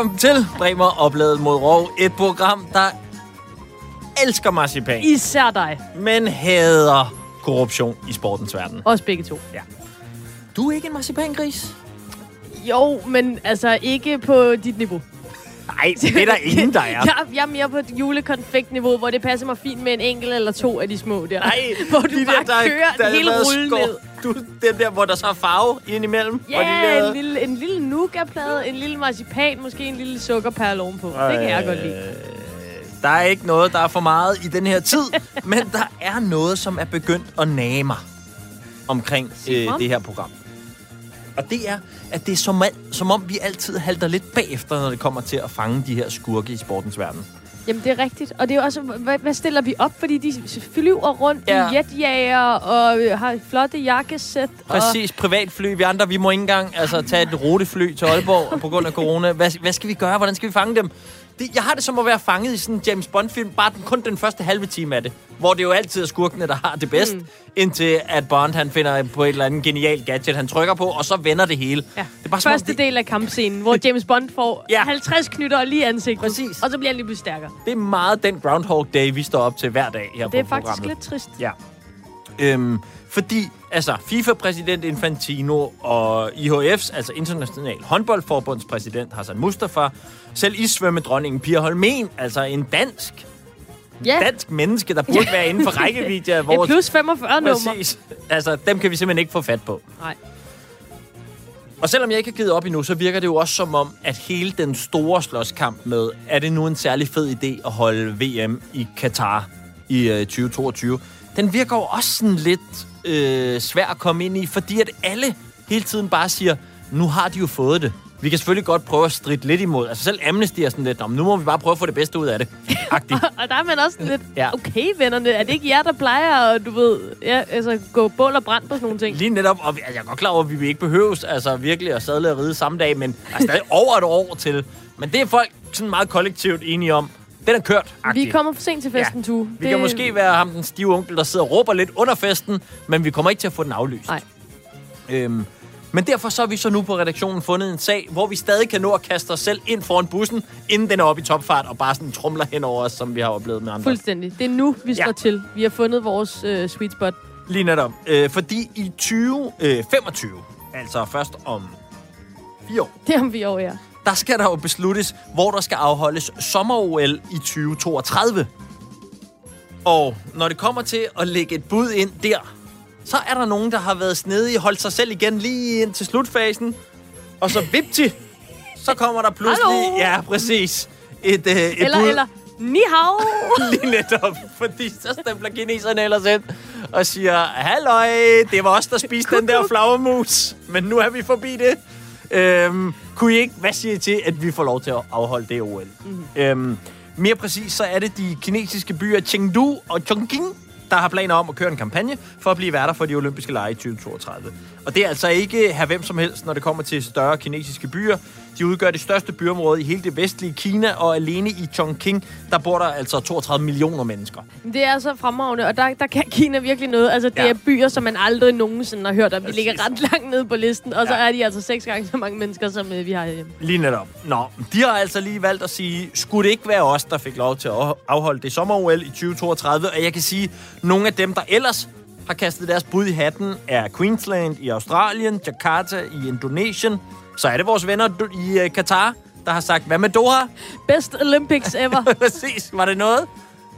Velkommen til Bremer Opladet mod Rov. Et program, der elsker marcipan, Især dig. men hader korruption i sportens verden. Også begge to. Du er ikke en marcipangris? Jo, men altså ikke på dit niveau. Nej, det er der ingen, der er. Jeg, jeg er mere på et julekonfektniveau, hvor det passer mig fint med en enkelt eller to af de små der. Nej, hvor du de bare der, kører der den hele rullen ned. Du, den der, hvor der så er farve indimellem. Ja, lavede- en lille, en lille nougatplade, en lille marcipan, måske en lille sukkerperle ovenpå. Det kan jeg godt lide. Øh, Der er ikke noget, der er for meget i den her tid, men der er noget, som er begyndt at nage mig omkring øh, det her program. Og det er, at det er som, som om, vi altid halter lidt bagefter, når det kommer til at fange de her skurke i sportens verden. Jamen, det er rigtigt. Og det er også, hvad, hvad stiller vi op? Fordi de flyver rundt Ja. i jetjager og øh, har flotte jakkesæt. Og Præcis, privatfly. Vi andre, vi må ikke engang altså, tage et rutefly til Aalborg på grund af corona. Hvad, hvad skal vi gøre? Hvordan skal vi fange dem? Det, jeg har det som at være fanget i sådan en James Bond-film, bare den, kun den første halve time af det. Hvor det jo altid er skurkene, der har det bedst, mm. indtil at Bond han finder på et eller andet genialt gadget, han trykker på, og så vender det hele. Ja. Det er bare Første det, del af kampscenen, hvor James Bond får Ja. ja. 50 knytter lige ansigtet. Præcis. Og så bliver han lige pludselig stærkere. det er meget den Groundhog Day, vi står op til hver dag her Det er på faktisk programmet. lidt trist. Ja. Øhm, fordi, altså, FIFA-præsident Infantino og IHF's, altså International Håndboldforbunds præsident Hassan Mustafa, selv i svømmedronningen Pia Holmen, altså en dansk, Ja, dansk menneske, der burde være inden for rækkevidde af et vores... plus 45 nummer. Præcis. Altså, dem kan vi simpelthen ikke få fat på. Nej. Og selvom jeg ikke har givet op endnu, så virker det jo også som om, at hele den store slåskamp med, er det nu en særlig fed idé at holde VM i Katar i øh, 2022, den virker jo også sådan lidt øh, svær at komme ind i, fordi at alle hele tiden bare siger, nu har de jo fået det. Vi kan selvfølgelig godt prøve at stride lidt imod. Altså selv Amnesty er sådan lidt, "Nå, men nu må vi bare prøve at få det bedste ud af det. Agtigt. Og der er man også lidt, Ja. okay vennerne, er det ikke jer, der plejer at, du ved, ja, altså, gå bål og brand på sådan nogle ting? Lige netop, og altså, jeg er godt klar over, at vi ikke behøves altså, virkelig at sadle og ride samme dag, men der er stadig over et år til. Men det er folk sådan meget kollektivt enige om. Den er kørt. Vi kommer for sent til festen, Ja. Tue. Vi kan måske være ham, den stive onkel, der sidder og råber lidt under festen, men vi kommer ikke til at få den aflyst. Nej. Øhm, men derfor så har vi så nu på redaktionen fundet en sag, hvor vi stadig kan nå at kaste os selv ind foran bussen, inden den er oppe i topfart, og bare sådan trumler hen over os, som vi har oplevet med andre. Fuldstændig. Det er nu, vi Ja. står til. Vi har fundet vores øh, sweet spot. Lige netop. Øh, fordi i 2025, altså først om fire år, Det er om vi år, ja. Der skal der jo besluttes, hvor der skal afholdes sommer-OL i 2032. Og når det kommer til at lægge et bud ind der, så er der nogen, der har været snedige holdt sig selv igen lige ind til slutfasen. Og så vipti, så kommer der pludselig... Hallo? Ja, præcis. Et, øh, et Eller, bud. eller, ni hao! Lige netop, fordi så stempler kineserne ellers ind og siger, halløj, det var os, der spiste den der flagermus, men nu er vi forbi det. Øhm, kunne I ikke, hvad siger I til, at vi får lov til at afholde det OL? Mm. Øhm, mere præcis, så er det de kinesiske byer Chengdu og Chongqing, der har planer om at køre en kampagne for at blive værter for de olympiske lege i 2032. Og det er altså ikke her hvem som helst, når det kommer til større kinesiske byer. De udgør det største byområde i hele det vestlige Kina, og alene i Chongqing, der bor der altså 32 millioner mennesker. Det er så fremragende, og der, der kan Kina virkelig noget. Altså, det Ja. er byer, som man aldrig nogensinde har hørt om. De ligger ret langt nede på listen, og så Ja. er de altså seks gange så mange mennesker, som øh, vi har hjemme. Lige netop. Nå, de har altså lige valgt at sige, skulle det ikke være os, der fik lov til at afholde det sommer-OL i 2032? Og jeg kan sige, nogle af dem, der ellers har kastet deres bud i hatten, er Queensland i Australien, Jakarta i Indonesien. Så er det vores venner i uh, Katar, der har sagt, hvad med Doha? Best Olympics ever. Præcis, var det noget?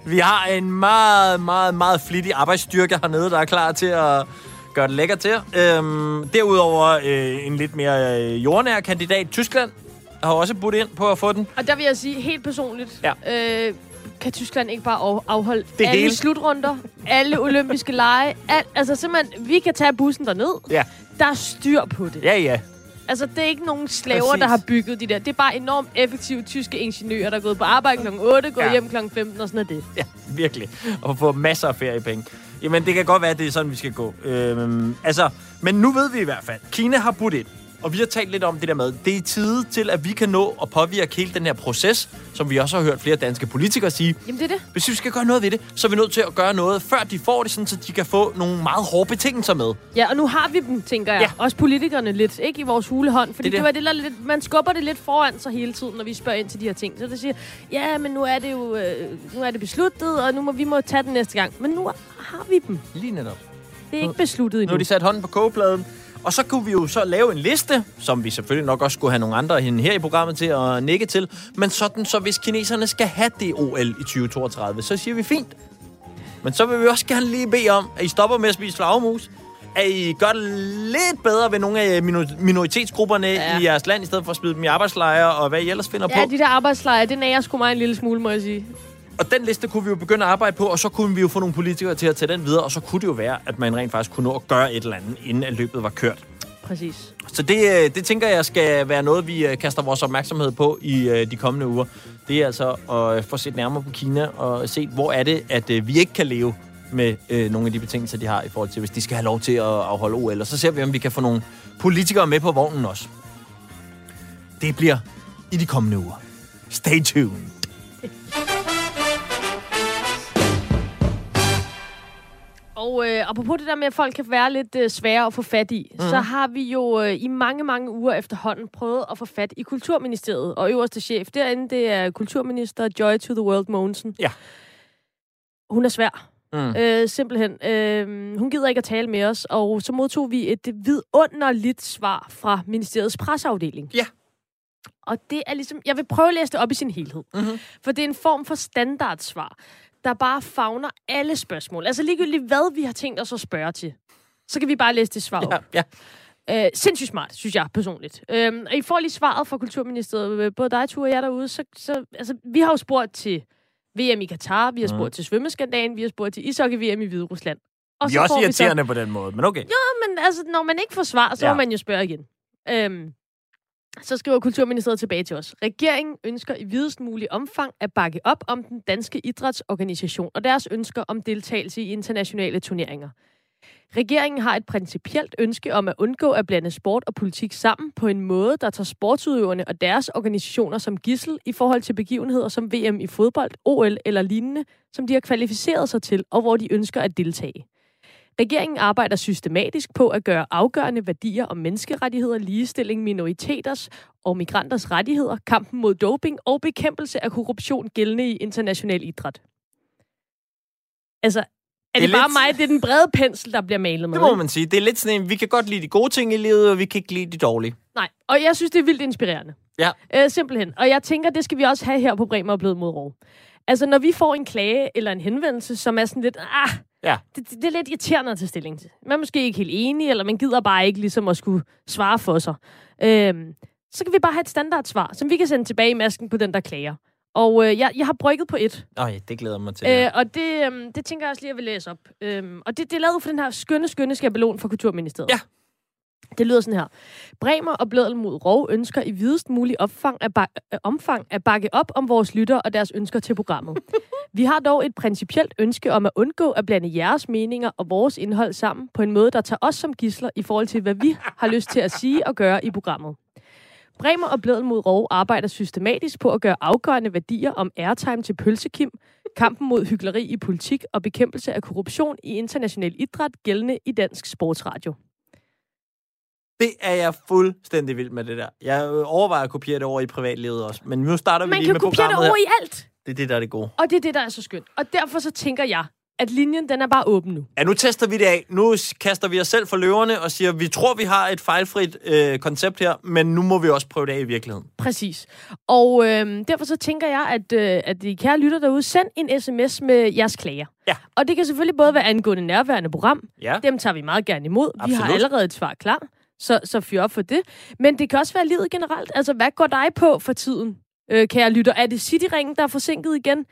Vi har en meget, meget, meget flittig arbejdsstyrke hernede, der er klar til at gøre det lækkert til. Øhm, derudover øh, en lidt mere øh, jordnær kandidat, Tyskland, har også budt ind på at få den. og der vil jeg sige helt personligt, Ja. øh, kan Tyskland ikke bare af- afholde Det alle hele. slutrunder, alle olympiske lege, alt, altså simpelthen, vi kan tage bussen derned. Ja, Der er styr på det. ja, ja. Altså, det er ikke nogen slaver, Præcis. der har bygget de der. Det er bare enormt effektive tyske ingeniører, der er gået på arbejde kl. 8, gået Ja. hjem kl. 15, og sådan er det. Ja, virkelig. Og få masser af feriepenge. Jamen, det kan godt være, at det er sådan, vi skal gå. Øhm, altså, men nu ved vi i hvert fald. Kina har budt ind. Og vi har talt lidt om det der med, det er tid til, at vi kan nå at påvirke hele den her proces, som vi også har hørt flere danske politikere sige. Jamen, det er det. Hvis vi skal gøre noget ved det, så er vi nødt til at gøre noget, før de får det, sådan, så de kan få nogle meget hårde betingelser med. Ja, og nu har vi dem, tænker jeg. Ja. Også politikerne lidt, ikke i vores hulehånd. Fordi Det det, det. var det lidt, man skubber det lidt foran sig hele tiden, når vi spørger ind til de her ting. Så det siger, ja, men nu er det jo øh, nu er det besluttet, og nu må vi må tage den næste gang. Men nu har vi dem. Lige netop. Det er ikke besluttet Nu endnu. har de sat hånden på kogepladen. Og så kunne vi jo så lave en liste, som vi selvfølgelig nok også skulle have nogle andre her i programmet til at nikke til. Men sådan, så hvis kineserne skal have det OL i 2032, så siger vi fint. Men så vil vi også gerne lige bede om, at I stopper med at spise flagermus. At I gør det lidt bedre ved nogle af minor- minoritetsgrupperne ja. Ja. i jeres land, i stedet for at smide dem i arbejdslejre og hvad I ellers finder Ja, på. de der arbejdslejre, det nærer sgu mig en lille smule, må jeg sige. Og den liste kunne vi jo begynde at arbejde på, og så kunne vi jo få nogle politikere til at tage den videre, og så kunne det jo være, at man rent faktisk kunne nå at gøre et eller andet, inden at løbet var kørt. Præcis. Så det, øh, det tænker jeg skal være noget, vi øh, kaster vores opmærksomhed på i øh, de kommende uger. Det er altså at få set nærmere på Kina og se, hvor er det, at vi ikke kan leve med øh, nogle af de betingelser, de har i forhold til, hvis de skal have lov til at afholde OL. Og så ser vi, om vi kan få nogle politikere med på vognen også. Det bliver i de kommende uger. Stay tuned. Og øh, apropos det der med, at folk kan være lidt øh, svære at få fat i, mm. så har vi jo øh, i mange, mange uger efterhånden prøvet at få fat i Kulturministeriet. Og øverste chef derinde, det er kulturminister Joy to the World Mogensen. Ja. Hun er svær. Mm. Øh, simpelthen. Øh, hun gider ikke at tale med os, og så modtog vi et vidunderligt svar fra ministeriets presseafdeling. Ja. Og det er ligesom, jeg vil prøve at læse det op i sin helhed. Mhm. For det er en form for standardsvar, der bare fagner alle spørgsmål. Altså ligegyldigt hvad vi har tænkt os at spørge til. Så kan vi bare læse det svar op. Ja, ja. Øh, sindssygt smart, synes jeg personligt. Øhm, og I får lige svaret fra Kulturministeriet, øh, både dig, Ture, og jeg derude. Så, så, altså, vi har jo spurgt til VM i Katar, vi har spurgt Mhm. til svømmeskandalen, vi har spurgt til ishockey-VM i Hvide Rusland. Og Vi er også får vi så- irriterende på den måde, men okay. men altså, når man ikke får svar, så Ja. ja. må man jo spørge igen. Øhm, så skriver Kulturministeriet tilbage til os. Regeringen ønsker i videst mulig omfang at bakke op om den danske idrætsorganisation og deres ønsker om deltagelse i internationale turneringer. Regeringen har et principielt ønske om at undgå at blande sport og politik sammen på en måde, der tager sportsudøverne og deres organisationer som gissel i forhold til begivenheder som VM i fodbold, OL eller lignende, som de har kvalificeret sig til og hvor de ønsker at deltage. Regeringen arbejder systematisk på at gøre afgørende værdier om menneskerettigheder, ligestilling, minoriteters og migranters rettigheder, kampen mod doping og bekæmpelse af korruption gældende i international idræt. Altså, er Det det, er bare lidt- mig? Det er den brede pensel, der bliver malet med. Det må man sige. Det er lidt sådan en, vi kan godt lide de gode ting i livet, og vi kan ikke lide de dårlige. Nej, og jeg synes, det er vildt inspirerende. Ja. Øh, simpelthen. Og jeg tænker, det skal vi også have her på Bremer og Blød mod Rov. Altså, når vi får en klage eller en henvendelse, som er sådan lidt, ah, Ja. det, det, det er lidt irriterende at tage stilling til. Man er måske ikke helt enig, eller man gider bare ikke ligesom at skulle svare for sig. Øhm, så kan vi bare have et standardsvar, som vi kan sende tilbage i masken på den, der klager. Og øh, jeg, jeg har brygget på et, Øj, det glæder mig til. øh, og det, øhm, det tænker jeg også lige, at jeg vil læse op. Øhm, og det, det er lavet for den her skønne, skønne skabelon fra Kulturministeriet. Ja. Det lyder sådan her. Bremer og Blædel mod Rov ønsker i videst mulig opfang at, bak- øh, omfang at bakke op om vores lytter og deres ønsker til programmet. Vi har dog et principielt ønske om at undgå at blande jeres meninger og vores indhold sammen på en måde, der tager os som gisler i forhold til, hvad vi har lyst til at sige og gøre i programmet. Bremer og Blædel mod Rov arbejder systematisk på at gøre afgørende værdier om airtime til pølsekim, kampen mod hyggeleri i politik og bekæmpelse af korruption i international idræt gældende i dansk sportsradio. Det er jeg fuldstændig vild med det der. Jeg overvejer at kopiere det over i privatlivet også. Men nu starter vi Man lige kan med kopiere det programmet over her. i alt. Det er det, der er det gode. Og det er det, der er så skønt. Og derfor så tænker jeg, at linjen den er bare åben nu. Ja, nu tester vi det af. Nu kaster vi os selv for løverne og siger, vi tror, vi har et fejlfrit øh, koncept her, men nu må vi også prøve det af i virkeligheden. Præcis. Og øh, derfor så tænker jeg, at, øh, at de kære lytter derude, send en sms med jeres klager. Ja. Og det kan selvfølgelig både være angående nærværende program. Ja. Dem tager vi meget gerne imod. Vi har Absolut. allerede et svar klar. Så, så fyr op for det. Men det kan også være livet generelt. Altså, hvad går dig på for tiden, øh, kære lytter? Er det Cityringen, der er forsinket igen?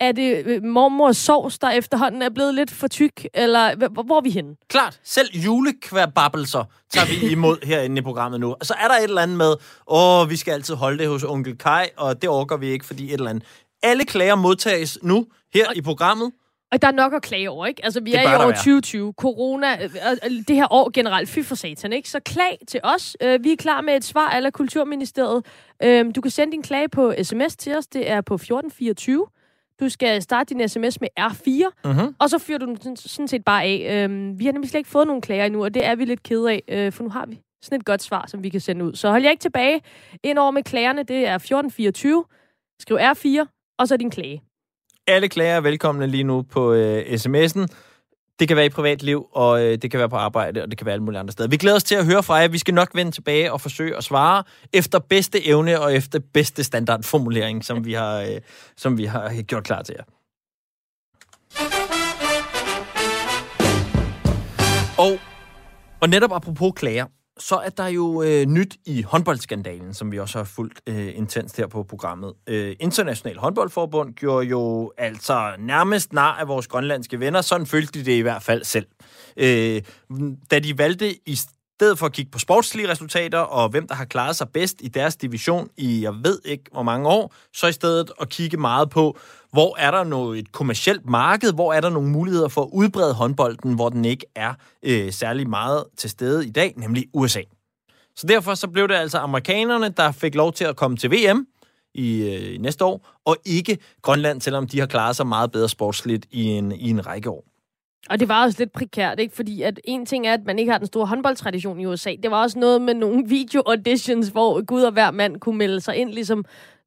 Er det øh, mormors sovs, der efterhånden er blevet lidt for tyk? Eller hvor, hvor er vi henne? Klart, selv julekværbabelser tager vi imod herinde i programmet nu. Og så er der et eller andet med, åh, vi skal altid holde det hos onkel Kai, og det orker vi ikke, fordi et eller andet. Alle klager modtages nu her i programmet. Og der er nok at klage over, ikke? Altså, vi Det er i år være. 2020. Corona, øh, og og det her år generelt, fy for satan, ikke? Så klag til os. Øh, Vi er klar med et svar af Kulturministeriet. Øh, Du kan sende din klage på sms til os. Det er på 1424. Du skal starte din sms med R4, Mm-hmm. og så fyrer du den sådan- set bare af. Øh, Vi har nemlig slet ikke fået nogen klager endnu, og det er vi lidt kede af, øh, for nu har vi sådan et godt svar, som vi kan sende ud. Så hold jer ikke tilbage. Ind over med klagerne, det er 1424. Skriv R4, og så din klage. Alle klager er velkomne lige nu på øh, sms'en. Det kan være i privatliv, og øh, det kan være på arbejde, og det kan være alle mulige andre steder. Vi glæder os til at høre fra jer. Vi skal nok vende tilbage og forsøge at svare efter bedste evne og efter bedste standardformulering, som vi har, øh, som vi har gjort klar til jer. Og, og netop apropos klager, så er der jo øh, nyt i håndboldskandalen, som vi også har fulgt øh, intenst her på programmet. Øh, International håndboldforbund gjorde jo altså nærmest nar af vores grønlandske venner. Sådan følte de det i hvert fald selv. Øh, da de valgte i stedet for at kigge på sportslige resultater og hvem der har klaret sig bedst i deres division i jeg ved ikke hvor mange år, så i stedet at kigge meget på, hvor er der noget et kommercielt marked, hvor er der nogle muligheder for at udbrede håndbolden, hvor den ikke er øh, særlig meget til stede i dag, nemlig USA. Så derfor så blev det altså amerikanerne, der fik lov til at komme til VM i, øh, i næste år, og ikke Grønland, selvom de har klaret sig meget bedre sportsligt i en, i en række år. Og det var også lidt prekært, ikke? Fordi at en ting er, at man ikke har den store håndboldtradition i USA. Det var også noget med nogle video-auditions, hvor Gud og hver mand kunne melde sig ind, ligesom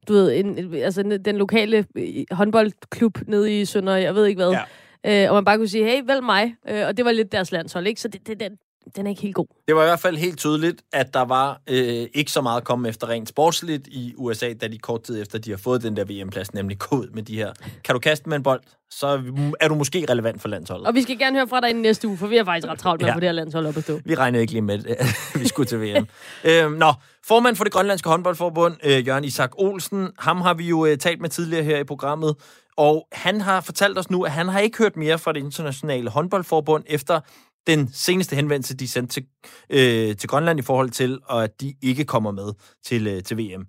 du ved, en, altså den lokale øh, håndboldklub nede i Sønder, jeg ved ikke hvad. Ja. Øh, og man bare kunne sige, hey, vælg mig. Øh, og det var lidt deres landshold, ikke? Så det, det, den, den er ikke helt god. Det var i hvert fald helt tydeligt, at der var øh, ikke så meget at komme efter rent sportsligt i USA, da de kort tid efter, de har fået den der VM-plads, nemlig ud med de her. Kan du kaste med en bold, så er du måske relevant for landsholdet. Og vi skal gerne høre fra dig i næste uge, for vi er faktisk ret travlt med Ja. ja. på det her landshold op at stå. Vi regnede ikke lige med, at vi skulle til VM. øhm, nå, formand for det grønlandske håndboldforbund, øh, Jørgen Isak Olsen, ham har vi jo øh, talt med tidligere her i programmet, og han har fortalt os nu, at han har ikke hørt mere fra det internationale håndboldforbund efter den seneste henvendelse, de sendte til, øh, til Grønland i forhold til, og at de ikke kommer med til, øh, til VM.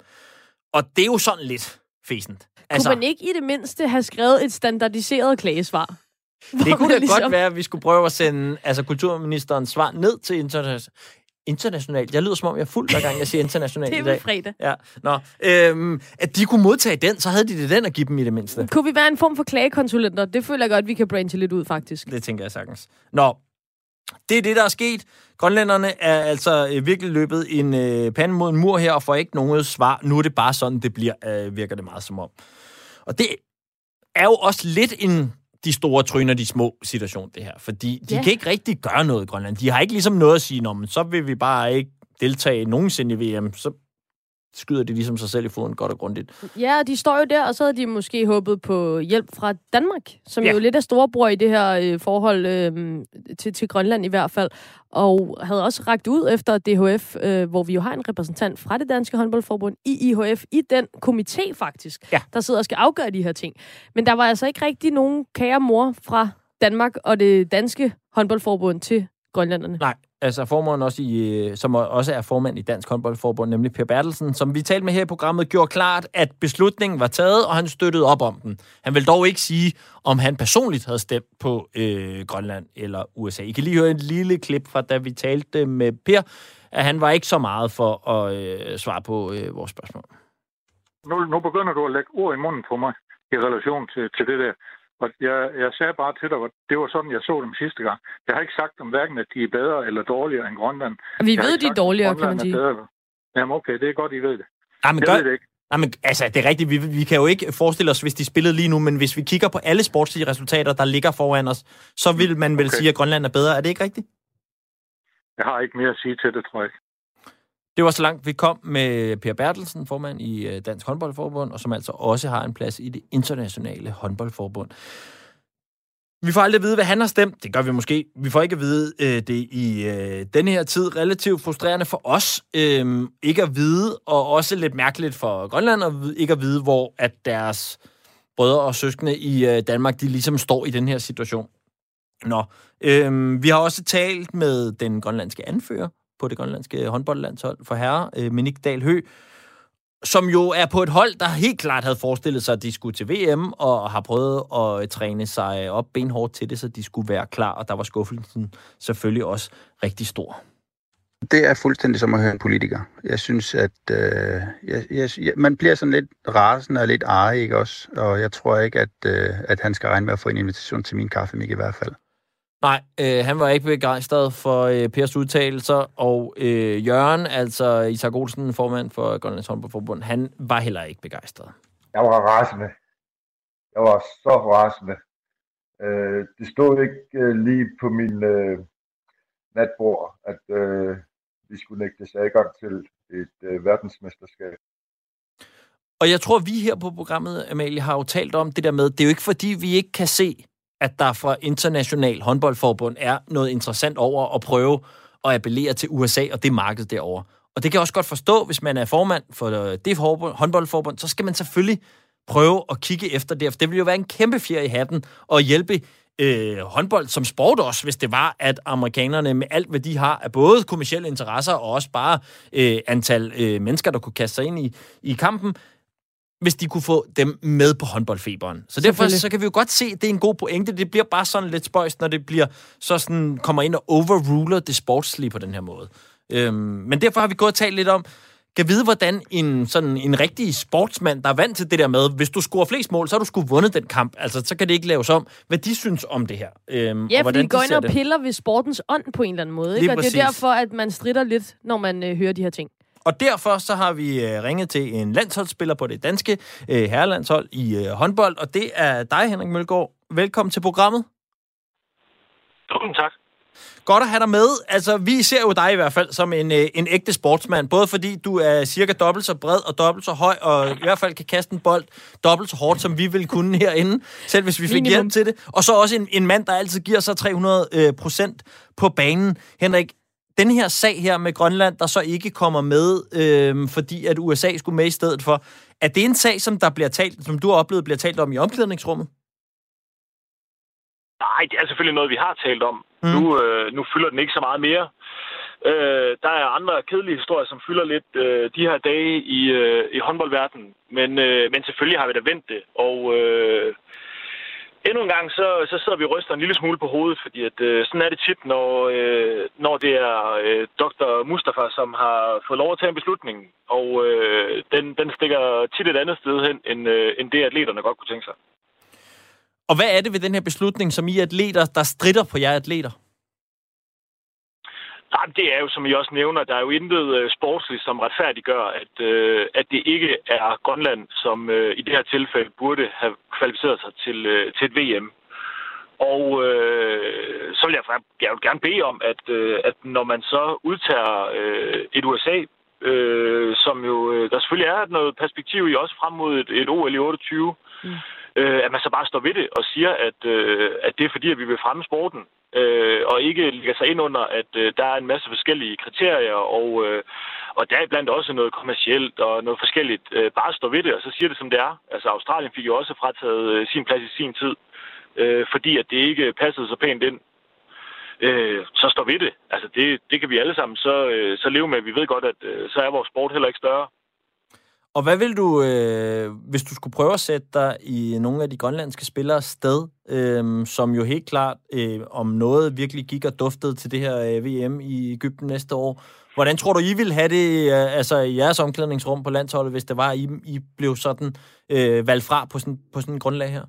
Og det er jo sådan lidt fæsent. Altså, kunne man ikke i det mindste have skrevet et standardiseret klagesvar? Det kunne da ligesom- godt være, at vi skulle prøve at sende altså, kulturministerens svar ned til interna- internationalt. Jeg lyder som om, jeg er fuld, hver gang jeg siger internationalt Det i er dag. vel fredag. Ja, nå. Øhm, at de kunne modtage den, så havde de det den at give dem i det mindste. Kunne vi være en form for klagekonsulenter? Det føler jeg godt, vi kan branche lidt ud, faktisk. Det tænker jeg sagtens. Nå, det er det, der er sket. Grønlænderne er altså øh, virkelig løbet en øh, pande mod en mur her, og får ikke noget svar. Nu er det bare sådan, det bliver, øh, virker det meget som om. Og det er jo også lidt en de store tryner, de små situation, det her. Fordi de Ja. kan ikke rigtig gøre noget i Grønland. De har ikke ligesom noget at sige, men så vil vi bare ikke deltage nogensinde i VM. Så skyder de ligesom sig selv i foden godt og grundigt. Ja, de står jo der, og så havde de måske håbet på hjælp fra Danmark, som ja. jo lidt er storebror i det her øh, forhold øh, til, til Grønland i hvert fald, og havde også ragt ud efter DHF, øh, hvor vi jo har en repræsentant fra det danske håndboldforbund i IHF, i den komité faktisk, Ja. der sidder og skal afgøre de her ting. Men der var altså ikke rigtig nogen kære mor fra Danmark og det danske håndboldforbund til grønlænderne. Nej, altså formanden også i, øh, som også er formand i Dansk Håndboldforbund, nemlig Per Bertelsen, som vi talte med her i programmet, gjorde klart, at beslutningen var taget, og han støttede op om den. Han vil dog ikke sige, om han personligt havde stemt på øh, Grønland eller USA. I kan lige høre et lille klip fra, da vi talte med Per, at han var ikke så meget for at øh, svare på øh, vores spørgsmål. nu, nu begynder du at lægge ord i munden på mig i relation til, til det der. Og jeg, jeg sagde bare til dig, at det var sådan, jeg så dem sidste gang. Jeg har ikke sagt om hverken, at de er bedre eller dårligere end Grønland. Og vi Jeg ved, de er dårligere, kan Grønland man sige. bedre. Jamen okay, det er godt, I ved det. Nej, men, Jeg gør, ved det ikke. nej, men altså, det er rigtigt. Vi, vi kan jo ikke forestille os, hvis de spillede lige nu, men hvis vi kigger på alle sportslige resultater, der ligger foran os, så vil man vel Okay. sige, at Grønland er bedre. Er det ikke rigtigt? Jeg har ikke mere at sige til det, tror jeg ikke. Det var så langt, vi kom med Per Bertelsen, formand i øh, Dansk Håndboldforbund, og som altså også har en plads i det internationale håndboldforbund. Vi får aldrig at vide, hvad han har stemt. Det gør vi måske. Vi får ikke at vide øh, det i øh, denne her tid. Relativt frustrerende for os. Øh, ikke at vide, og også lidt mærkeligt for Grønland, at vide, ikke at vide, hvor at deres brødre og søskende i øh, Danmark, de ligesom står i den her situation. Nå, øh, vi har også talt med den grønlandske anfører på det grønlandske håndboldlandshold for herre, øh, Minik Dahl Hø. som jo er på et hold, der helt klart havde forestillet sig, at de skulle til VM, og har prøvet at øh, træne sig op benhårdt til det, så de skulle være klar, og der var skuffelsen selvfølgelig også rigtig stor. Det er fuldstændig som at høre en politiker. Jeg synes, at øh, jeg, jeg, man bliver sådan lidt rasende og lidt arg, ikke også? Og jeg tror ikke, at, øh, at han skal regne med at få en invitation til min kaffe, i hvert fald. Nej, øh, han var ikke begejstret for øh, Pers udtalelser, og øh, Jørgen, altså Isak Olsen, formand for Grønlands Håndboldforbund, han var heller ikke begejstret. Jeg var rasende. Jeg var så rasende. Øh, det stod ikke øh, lige på min øh, natbord, at øh, vi skulle nægtes adgang til et øh, verdensmesterskab. Og jeg tror, vi her på programmet, Amalie, har jo talt om det der med, det er jo ikke fordi, vi ikke kan se, at der fra international håndboldforbund er noget interessant over at prøve at appellere til USA og det marked derovre. Og det kan jeg også godt forstå, hvis man er formand for øh, det håndboldforbund, så skal man selvfølgelig prøve at kigge efter det, for det ville jo være en kæmpe fjer i hatten at hjælpe øh, håndbold som sport også, hvis det var, at amerikanerne med alt, hvad de har af både kommersielle interesser og også bare øh, antal øh, mennesker, der kunne kaste sig ind i, i kampen, hvis de kunne få dem med på håndboldfeberen. Så derfor så kan vi jo godt se, at det er en god pointe. Det bliver bare sådan lidt spøjst, når det bliver så sådan, kommer ind og overruler det sportslige på den her måde. Øhm, men derfor har vi gået og talt lidt om, kan vide, hvordan en, sådan en rigtig sportsmand, der er vant til det der med, hvis du scorer flest mål, så har du sgu vundet den kamp. Altså, så kan det ikke laves om, hvad de synes om det her. Øhm, ja, og fordi de går ind og det. piller ved sportens ånd på en eller anden måde. Ikke? Og det er derfor, at man strider lidt, når man øh, hører de her ting. Og derfor så har vi øh, ringet til en landsholdsspiller på det danske øh, herrelandshold i øh, håndbold, og det er dig, Henrik Mølgaard. Velkommen til programmet. Tusind tak. Godt at have dig med. Altså, vi ser jo dig i hvert fald som en, øh, en ægte sportsmand, både fordi du er cirka dobbelt så bred og dobbelt så høj, og i hvert fald kan kaste en bold dobbelt så hårdt, som vi vil kunne herinde, selv hvis vi fik Minimum. hjælp til det. Og så også en, en mand, der altid giver sig 300 øh, procent på banen. Henrik, den her sag her med Grønland, der så ikke kommer med, øh, fordi at USA skulle med i stedet for, er det en sag, som der bliver talt, som du har oplevet bliver talt om i omklædningsrummet? Nej, det er selvfølgelig noget, vi har talt om. Mm. Nu, øh, nu fylder den ikke så meget mere. Øh, der er andre kedelige historier, som fylder lidt øh, de her dage i, øh, i håndboldverdenen. Men, øh, men selvfølgelig har vi da vendt det. Og øh, endnu en gang, så, så sidder vi og ryster en lille smule på hovedet, fordi at, øh, sådan er det tit, når, øh, når det er øh, Dr. Mustafa, som har fået lov at tage en beslutning, og øh, den, den stikker tit et andet sted hen, end, øh, end det atleterne godt kunne tænke sig. Og hvad er det ved den her beslutning, som I atleter, der strider på jer atleter? Nej, det er jo, som I også nævner, der er jo intet uh, sportsligt, som retfærdiggør, at, uh, at det ikke er Grønland, som uh, i det her tilfælde burde have kvalificeret sig til, uh, til et VM. Og uh, så vil jeg, jeg vil gerne bede om, at, uh, at når man så udtager uh, et USA, uh, som jo, uh, der selvfølgelig er noget perspektiv i også frem mod et, et OL i 28, mm øh, at man så bare står ved det og siger, at, øh, at det er fordi, at vi vil fremme sporten, øh, og ikke lægger sig ind under, at øh, der er en masse forskellige kriterier, og, øh, og der er blandt også noget kommercielt og noget forskelligt. Øh, bare stå ved det, og så siger det, som det er. Altså, Australien fik jo også frataget øh, sin plads i sin tid, øh, fordi at det ikke passede så pænt ind. Øh, så står ved det. Altså, det, det kan vi alle sammen så, øh, så leve med. Vi ved godt, at øh, så er vores sport heller ikke større. Og hvad vil du, øh, hvis du skulle prøve at sætte dig i nogle af de grønlandske spillere sted, øh, som jo helt klart øh, om noget virkelig gik og duftede til det her øh, VM i Ægypten næste år. Hvordan tror du, I ville have det øh, altså i jeres omklædningsrum på landsholdet, hvis det var, at I, I blev sådan øh, valgt fra på sådan, på sådan en grundlag her?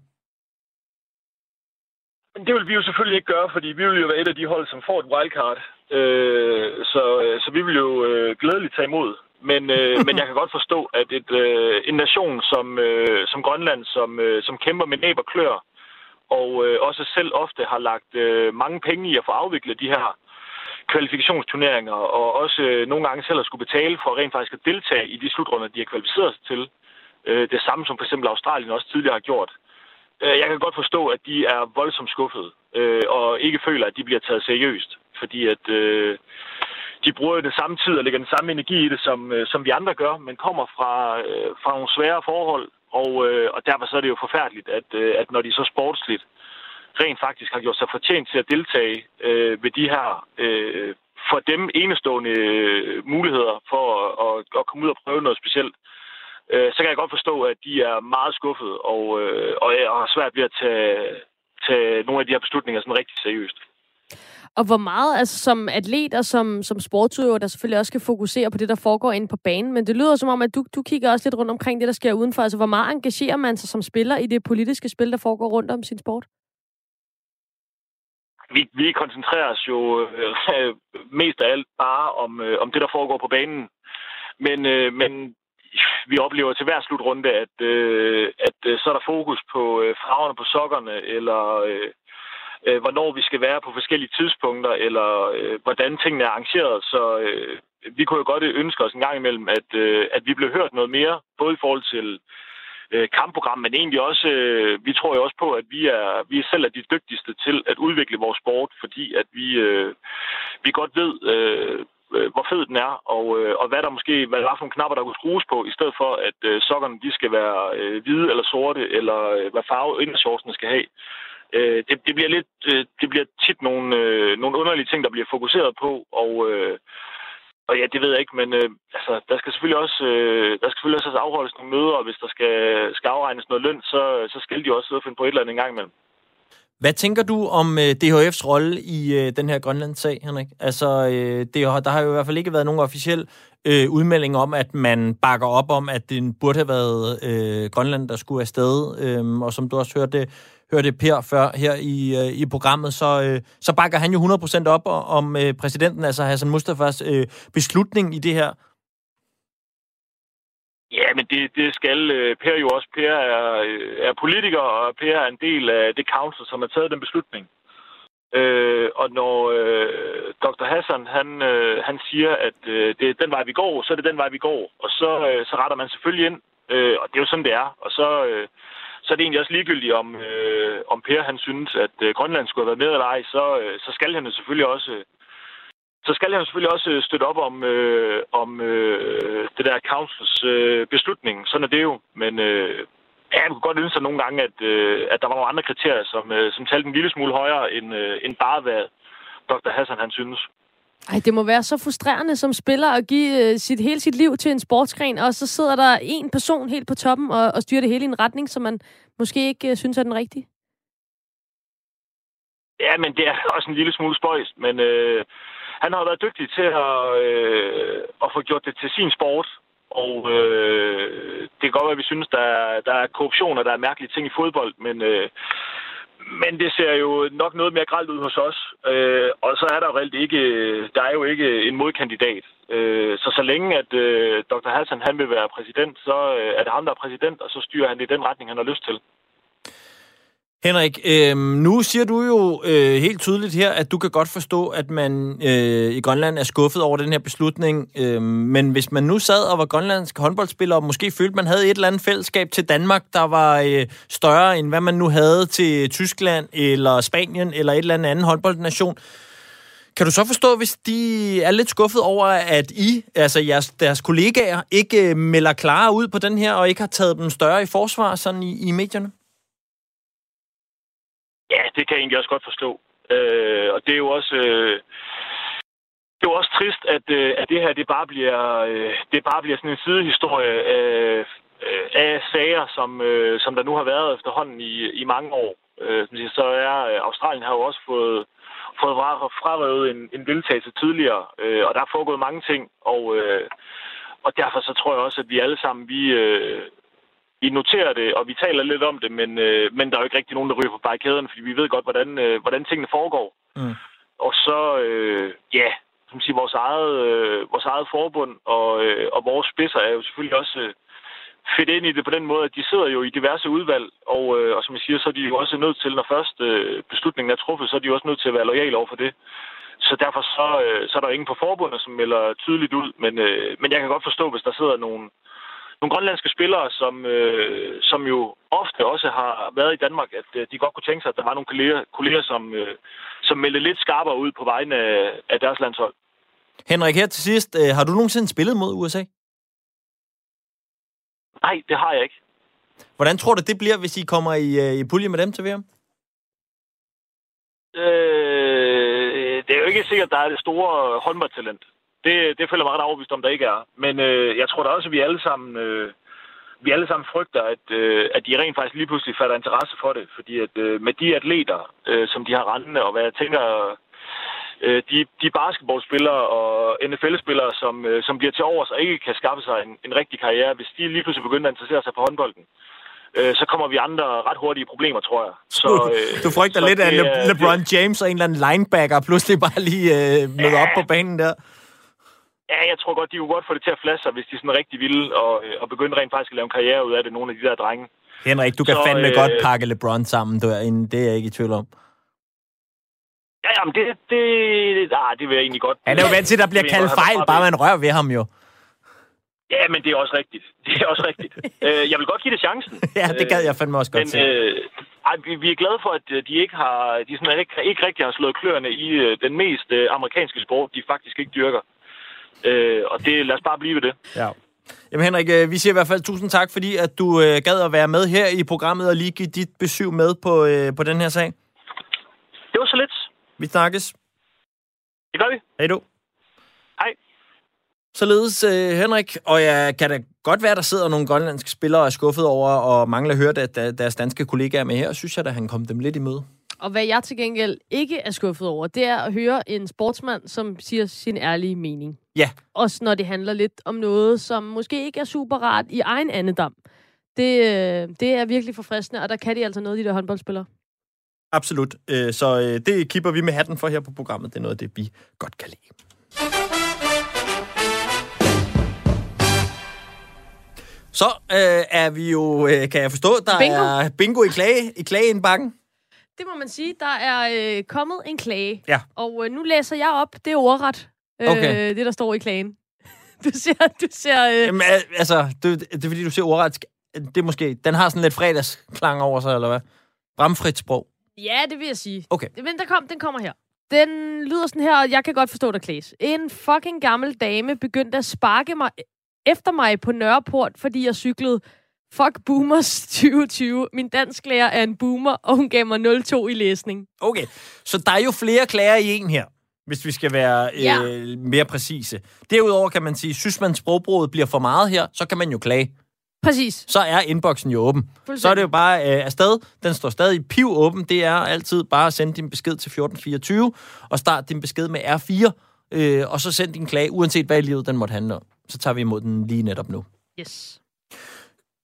Det vil vi jo selvfølgelig ikke gøre, fordi vi vil jo være et af de hold, som får et wildcard. Øh, så, øh, så vi vil jo øh, glædeligt tage imod men, øh, men jeg kan godt forstå, at et, øh, en nation som, øh, som Grønland, som, øh, som kæmper med næb og klør, og øh, også selv ofte har lagt øh, mange penge i at få afviklet de her kvalifikationsturneringer, og også øh, nogle gange selv at skulle betale for rent faktisk at deltage i de slutrunder, de har kvalificeret sig til. Øh, det samme som for eksempel Australien også tidligere har gjort. Øh, jeg kan godt forstå, at de er voldsomt skuffede, øh, og ikke føler, at de bliver taget seriøst, fordi at... Øh, de bruger det samme tid og lægger den samme energi i det, som, øh, som vi andre gør, men kommer fra, øh, fra nogle svære forhold, og, øh, og derfor så er det jo forfærdeligt, at, at når de så sportsligt rent faktisk har gjort sig fortjent til at deltage øh, ved de her øh, for dem enestående muligheder for at, at, at komme ud og prøve noget specielt, øh, så kan jeg godt forstå, at de er meget skuffede og, øh, og, og har svært ved at tage, tage nogle af de her beslutninger sådan rigtig seriøst. Og hvor meget, altså som atlet og som, som sportsudøver, der selvfølgelig også skal fokusere på det, der foregår inde på banen, men det lyder som om, at du, du kigger også lidt rundt omkring det, der sker udenfor. Altså hvor meget engagerer man sig som spiller i det politiske spil, der foregår rundt om sin sport? Vi, vi koncentrerer os jo øh, mest af alt bare om, øh, om det, der foregår på banen. Men, øh, men vi oplever til hver slutrunde, at, øh, at øh, så er der fokus på øh, farverne på sokkerne, eller øh, øh, hvornår vi skal være på forskellige tidspunkter, eller øh, hvordan tingene er arrangeret. Så øh, vi kunne jo godt ønske os en gang imellem, at, øh, at vi blev hørt noget mere, både i forhold til øh, kampprogram, men egentlig også, øh, vi tror jo også på, at vi er, vi er selv er de dygtigste til at udvikle vores sport, fordi at vi, øh, vi godt ved, øh, øh hvor fed den er, og, øh, og hvad der måske, hvad der er for nogle knapper, der kunne skrues på, i stedet for, at øh, sokkerne de skal være øh, hvide eller sorte, eller øh, hvad farve indershortsene skal have. Øh, det, det, bliver lidt, øh, det bliver tit nogle, øh, nogle underlige ting, der bliver fokuseret på, og, øh, og ja, det ved jeg ikke, men øh, altså, der skal selvfølgelig også, øh, der skal selvfølgelig også afholdes nogle møder, og hvis der skal, skal afregnes noget løn, så, så skal de også sidde og finde på et eller andet en gang imellem. Hvad tænker du om øh, DHF's rolle i øh, den her Grønlandssag, Henrik? Altså, øh, det, der har jo i hvert fald ikke været nogen officiel øh, udmelding om, at man bakker op om, at det burde have været øh, Grønland, der skulle afsted. Øh, og som du også hørte, hørte Per før her i, øh, i programmet, så, øh, så bakker han jo 100% op om øh, præsidenten, altså Hassan Mustafas øh, beslutning i det her. Ja, men det, det skal øh, Per jo også. Per er, øh, er politiker, og Per er en del af det council, som har taget den beslutning. Øh, og når øh, Dr. Hassan han, øh, han siger, at øh, det er den vej, vi går, så er det den vej, vi går. Og så, øh, så retter man selvfølgelig ind, øh, og det er jo sådan, det er. Og så, øh, så er det egentlig også ligegyldigt, om, øh, om Per han synes, at øh, Grønland skulle have været med eller ej, så, øh, så skal han jo selvfølgelig også... Øh, så skal han selvfølgelig også øh, støtte op om, øh, om øh, det der councils øh, beslutning. Sådan er det jo. Men øh, ja, jeg kunne godt ønske sig nogle gange, at, øh, at der var nogle andre kriterier, som, øh, som talte en lille smule højere, end, øh, end bare hvad Dr. Hassan han synes. Ej, det må være så frustrerende som spiller at give øh, sit, hele sit liv til en sportsgren, og så sidder der en person helt på toppen og, og styrer det hele i en retning, som man måske ikke øh, synes er den rigtige. Ja, men det er også en lille smule spøjst, men øh, han har været dygtig til at, øh, at få gjort det til sin sport, og øh, det kan godt være, at vi synes, der er, der er korruption, og der er mærkelige ting i fodbold, men øh, men det ser jo nok noget mere gralt ud hos os. Øh, og så er der jo reelt ikke, der er jo ikke en modkandidat. Øh, så så længe at øh, Dr. Hassan han vil være præsident, så øh, er det ham, der er præsident, og så styrer han det i den retning, han har lyst til. Henrik, øh, nu siger du jo øh, helt tydeligt her, at du kan godt forstå, at man øh, i Grønland er skuffet over den her beslutning. Øh, men hvis man nu sad og var grønlandsk håndboldspiller, og måske følte, man havde et eller andet fællesskab til Danmark, der var øh, større end hvad man nu havde til Tyskland eller Spanien eller et eller andet anden håndboldnation, kan du så forstå, hvis de er lidt skuffet over, at I, altså jeres, deres kollegaer, ikke øh, melder klare ud på den her, og ikke har taget dem større i forsvar sådan i, i medierne? Ja, det kan jeg egentlig også godt forstå. Øh, og det er jo også... Øh, det er jo også trist, at, øh, at det her det bare bliver, øh, det bare bliver sådan en sidehistorie af, øh, af sager, som, øh, som der nu har været efterhånden i, i mange år. Øh, så er øh, Australien har jo også fået, fået frarøvet en, en deltagelse tidligere, øh, og der er foregået mange ting, og, øh, og derfor så tror jeg også, at vi alle sammen, vi, øh, vi noterer det, og vi taler lidt om det, men, øh, men der er jo ikke rigtig nogen, der ryger på barrikaderne, fordi vi ved godt, hvordan, øh, hvordan tingene foregår. Mm. Og så, øh, ja, som siger, vores eget, øh, vores eget forbund og, øh, og vores spidser er jo selvfølgelig også øh, fedt ind i det på den måde, at de sidder jo i diverse udvalg, og, øh, og som jeg siger, så er de jo også nødt til, når først øh, beslutningen er truffet, så er de jo også nødt til at være lojale over for det. Så derfor så, øh, så er der ingen på forbundet, som melder tydeligt ud, men, øh, men jeg kan godt forstå, hvis der sidder nogle, nogle grønlandske spillere, som, øh, som jo ofte også har været i Danmark, at øh, de godt kunne tænke sig, at der var nogle kolleger, kolleger som, øh, som meldte lidt skarpere ud på vegne af, af deres landshold. Henrik, her til sidst, øh, har du nogensinde spillet mod USA? Nej, det har jeg ikke. Hvordan tror du, det bliver, hvis I kommer i, øh, i pulje med dem til VM? Øh, det er jo ikke sikkert, at der er det store håndboldtalent. Det, det føler mig ret overbevist om, der ikke er. Men øh, jeg tror da også, at vi alle sammen øh, vi alle sammen frygter, at, øh, at de rent faktisk lige pludselig fatter interesse for det. Fordi at øh, med de atleter, øh, som de har rendende, og hvad jeg tænker, øh, de, de basketballspillere og NFL-spillere, som, øh, som bliver til overs og ikke kan skaffe sig en, en rigtig karriere, hvis de lige pludselig begynder at interessere sig for håndbolden, øh, så kommer vi andre ret hurtige problemer, tror jeg. Så, øh, du frygter lidt, at Le- LeBron James og en eller anden linebacker pludselig bare lige øh, møder ja. op på banen der? Ja, jeg tror godt, de kunne godt få det til at flaske sig, hvis de sådan rigtig ville, og, øh, og begynde rent faktisk at lave en karriere ud af det, nogle af de der drenge. Henrik, du kan så, fandme øh, godt pakke LeBron sammen, du er, det er jeg ikke i tvivl om. Ja, jamen, det, det, ah, det vil jeg egentlig godt. Han er jo vant til, at der bliver kaldt fejl, bare man rører ved ham jo. Ja, men det er også rigtigt. Det er også rigtigt. øh, jeg vil godt give det chancen. ja, det gad jeg fandme også godt men, øh, ej, vi, vi er glade for, at øh, de ikke har, de sådan, ikke, ikke rigtig har slået kløerne i øh, den mest øh, amerikanske sport, de faktisk ikke dyrker. Øh, og det, lad os bare blive ved det. Ja. Jamen Henrik, øh, vi siger i hvert fald tusind tak, fordi at du øh, gad at være med her i programmet og lige give dit besøg med på, øh, på den her sag. Det var så lidt. Vi snakkes. Det gør vi. Hej du. Hej. Således, øh, Henrik, og jeg kan da godt være, der sidder nogle grønlandske spillere og er skuffet over og mangler at høre, at deres danske kollegaer er med her, synes jeg, at han kom dem lidt i møde. Og hvad jeg til gengæld ikke er skuffet over, det er at høre en sportsmand, som siger sin ærlige mening. Ja. Også når det handler lidt om noget, som måske ikke er super rart i egen andedam. Det, øh, det er virkelig forfriskende, og der kan de altså noget, de der håndboldspillere. Absolut. Øh, så øh, det kipper vi med hatten for her på programmet. Det er noget af det, vi godt kan lide. Så øh, er vi jo, øh, kan jeg forstå, der bingo. er bingo i klage i klageindbakken. Det må man sige. Der er øh, kommet en klage. Ja. Og øh, nu læser jeg op. Det er ordret, øh, okay. det der står i klagen. Du ser... Du ser øh... Jamen, altså, det, det er fordi, du ser ordret. Det er måske... Den har sådan lidt fredagsklang over sig, eller hvad? Bramfrit sprog. Ja, det vil jeg sige. Okay. Men der kom, den kommer her. Den lyder sådan her, og jeg kan godt forstå dig, Klaas. En fucking gammel dame begyndte at sparke mig efter mig på Nørreport, fordi jeg cyklede. Fuck boomers 2020. Min dansklærer er en boomer, og hun gav mig 0,2 i læsning. Okay, så der er jo flere klager i en her, hvis vi skal være ja. øh, mere præcise. Derudover kan man sige, synes man sprogbruget bliver for meget her, så kan man jo klage. Præcis. Så er inboxen jo åben. Så er det jo bare øh, afsted. Den står stadig piv åben. Det er altid bare at sende din besked til 1424, og start din besked med R4, øh, og så send din klage, uanset hvad i livet den måtte handle om. Så tager vi imod den lige netop nu. Yes.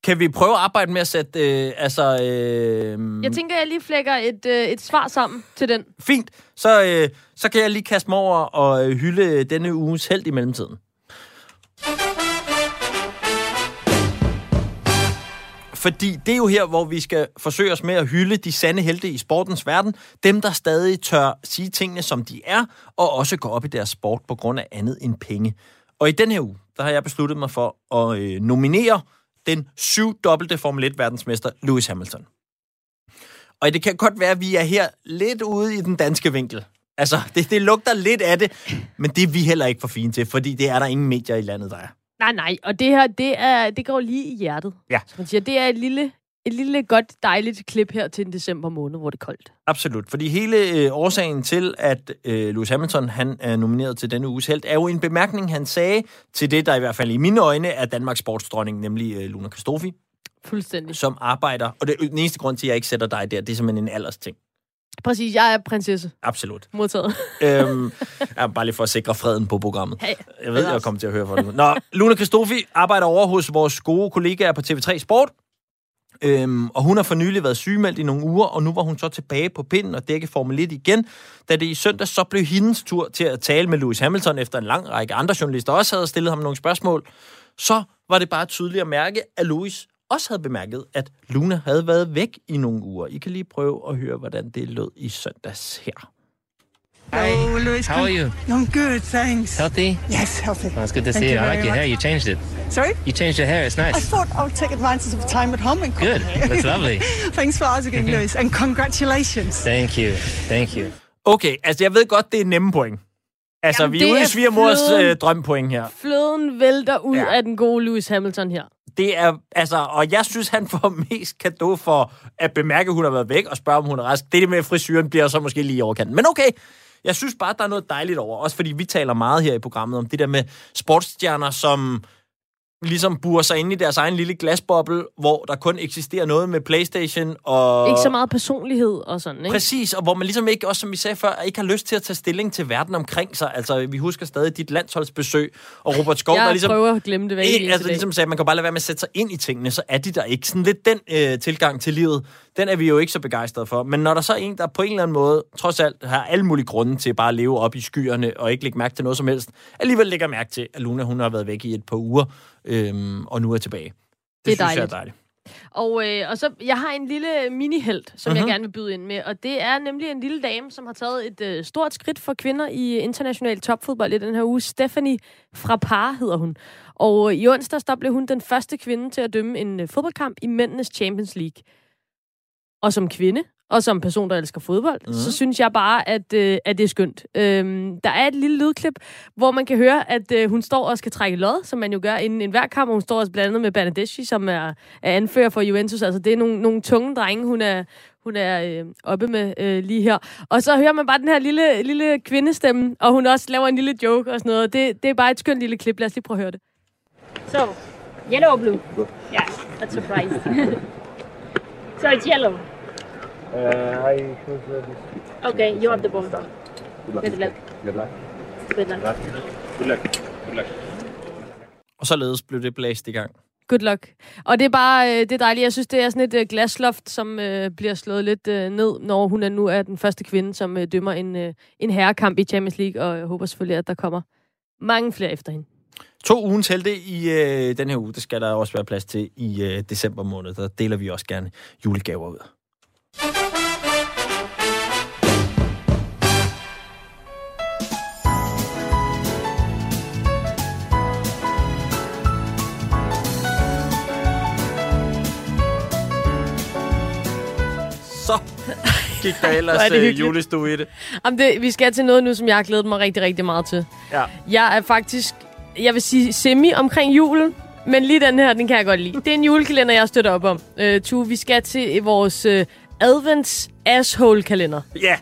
Kan vi prøve at arbejde med at sætte, øh, altså... Øh... Jeg tænker, jeg lige flækker et, øh, et svar sammen til den. Fint. Så, øh, så kan jeg lige kaste mig over og øh, hylde denne uges held i mellemtiden. Fordi det er jo her, hvor vi skal forsøge os med at hylde de sande helte i sportens verden. Dem, der stadig tør sige tingene, som de er, og også gå op i deres sport på grund af andet end penge. Og i den her uge, der har jeg besluttet mig for at øh, nominere den syvdobbelte Formel 1-verdensmester Lewis Hamilton. Og det kan godt være, at vi er her lidt ude i den danske vinkel. Altså, det, det lugter lidt af det, men det er vi heller ikke for fine til, fordi det er der ingen medier i landet, der er. Nej, nej, og det her, det, er, det går lige i hjertet. Ja. Så man siger, det er et lille, et lille godt, dejligt klip her til en december måned, hvor det er koldt. Absolut, fordi hele øh, årsagen til, at øh, Lewis Hamilton han er nomineret til denne uges held, er jo en bemærkning, han sagde til det, der i hvert fald i mine øjne er Danmarks sportsdronning, nemlig øh, Luna Kristofi. Fuldstændig. Som arbejder, og det, den eneste grund til, at jeg ikke sætter dig der, det er simpelthen en alders ting. Præcis, jeg er prinsesse. Absolut. Modtaget. øhm, ja, bare lige for at sikre freden på programmet. Hey, jeg ved, jeg kommer til at høre for det. Nå, Luna Kristofi arbejder over hos vores gode kollegaer på TV3 Sport. Øhm, og hun har for nylig været sygemeldt i nogle uger, og nu var hun så tilbage på pinden og dække Formel 1 igen, da det i søndag så blev hendes tur til at tale med Lewis Hamilton, efter en lang række andre journalister også havde stillet ham nogle spørgsmål. Så var det bare tydeligt at mærke, at Lewis også havde bemærket, at Luna havde været væk i nogle uger. I kan lige prøve at høre, hvordan det lød i søndags her. Hi, Hello, Louis. How are you? I'm good, thanks. Healthy? Yes, healthy. Well, it's good to Thank see you. you I like your much. hair. You changed it. Sorry? You changed your hair. It's nice. I thought I would take advantage of time at home and. Good. That's lovely. Thanks for asking, Louis, and congratulations. Thank you. Thank you. Okay, altså jeg ved godt, det er nemme point. Altså, Jamen, vi er ude i er svigermors fløden. øh, drømpoint her. Fløden vælter ud Ja. ja. af den gode Lewis Hamilton her. Det er, altså, og jeg synes, han får mest kado for at bemærke, at hun har været væk, og spørge, om hun er rask. Det, det med frisyren bliver så måske lige i overkanten. Men okay, jeg synes bare, der er noget dejligt over. Også fordi vi taler meget her i programmet om det der med sportsstjerner, som ligesom burer sig inde i deres egen lille glasboble, hvor der kun eksisterer noget med Playstation og... Ikke så meget personlighed og sådan, ikke? Præcis, og hvor man ligesom ikke, også som vi sagde før, ikke har lyst til at tage stilling til verden omkring sig. Altså, vi husker stadig dit landsholdsbesøg, og Robert Skov, Jeg der ligesom... prøver at glemme det hver Ikke, altså, ligesom sagde, man kan bare lade være med at sætte sig ind i tingene, så er de der ikke. Sådan lidt den øh, tilgang til livet, den er vi jo ikke så begejstrede for. Men når der så er en, der på en eller anden måde, trods alt, har alle mulige grunde til bare at leve op i skyerne, og ikke lægge mærke til noget som helst, alligevel lægger mærke til, at Luna, hun har været væk i et par uger, øhm, og nu er tilbage. Det, Det er synes jeg er dejligt. dejligt. Og, øh, og så, jeg har en lille mini-held, som Mhm. jeg gerne vil byde ind med, og det er nemlig en lille dame, som har taget et øh, stort skridt for kvinder i international topfodbold i den her uge. Stephanie fra Par hedder hun. Og øh, i onsdags, der blev hun den første kvinde til at dømme en øh, fodboldkamp i mændenes Champions League. Og som kvinde, og som person, der elsker fodbold, Mhm. mm. så synes jeg bare, at, øh, at det er skønt. Øhm, der er et lille lydklip, hvor man kan høre, at øh, hun står og skal trække lod, som man jo gør inden en hver kamp. og Hun står også blandt andet med Bernadeschi, som er, er anfører for Juventus. Altså, det er nogle, nogle tunge drenge, hun er, hun er øh, oppe med øh, lige her. Og så hører man bare den her lille, lille kvindestemme, og hun også laver en lille joke og sådan noget. Det, det er bare et skønt lille klip. Lad os lige prøve at høre det. So, yellow or blue? Yeah, that's surprise. so it's yellow. Uh, I choose uh, this. Okay, you have the ball. Good luck. Good luck. Good luck. Good luck. Good luck. Og således blev det blæst i gang. Good luck. Og det er bare øh, det er dejligt. Jeg synes, det er sådan et øh, glasloft, som øh, bliver slået lidt øh, ned, når hun er nu er den første kvinde, som øh, dømmer en, øh, en herrekamp i Champions League. Og jeg håber selvfølgelig, at der kommer mange flere efter hende. To ugens helte i øh, den her uge, det skal der også være plads til i øh, december måned. Der deler vi også gerne julegaver ud. Så gik der ellers er det øh, julestue i det. Jamen det, vi skal til noget nu, som jeg har glædet mig rigtig, rigtig meget til. Ja. Jeg er faktisk, jeg vil sige semi omkring julen, men lige den her, den kan jeg godt lide. Det er en julekalender, jeg støtter op om. Uh, Tue, vi skal til vores uh, advents asshole kalender. Ja,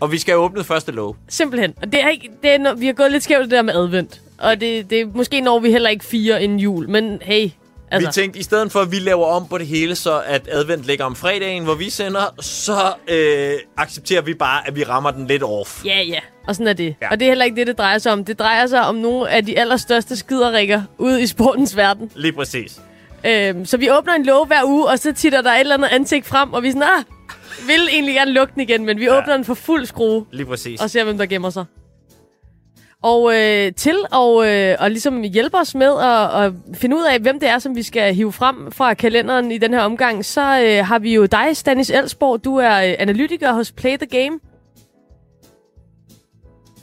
og vi skal have åbnet første lov. Simpelthen. Og det er ikke, det er, vi har gået lidt skævt det der med advent. Og det, det måske når vi heller ikke fire en jul, men hey. Altså. Vi tænkte, i stedet for at vi laver om på det hele, så at advent ligger om fredagen, hvor vi sender, så øh, accepterer vi bare, at vi rammer den lidt off. ja, ja. Og sådan er det. Ja. Og det er heller ikke det, det drejer sig om. Det drejer sig om nogle af de allerstørste skiderikker ude i sportens verden. Lige præcis. Øhm, så vi åbner en låge hver uge, og så titter der et eller andet ansigt frem, og vi er sådan, ah, vil egentlig gerne lukke den igen, men vi Ja. åbner den for fuld skrue, Lige præcis. og ser, hvem der gemmer sig. Og øh, til at øh, og ligesom hjælpe os med at, at finde ud af, hvem det er, som vi skal hive frem fra kalenderen i den her omgang, så øh, har vi jo dig, Stanis Elsborg. Du er øh, analytiker hos Play the Game.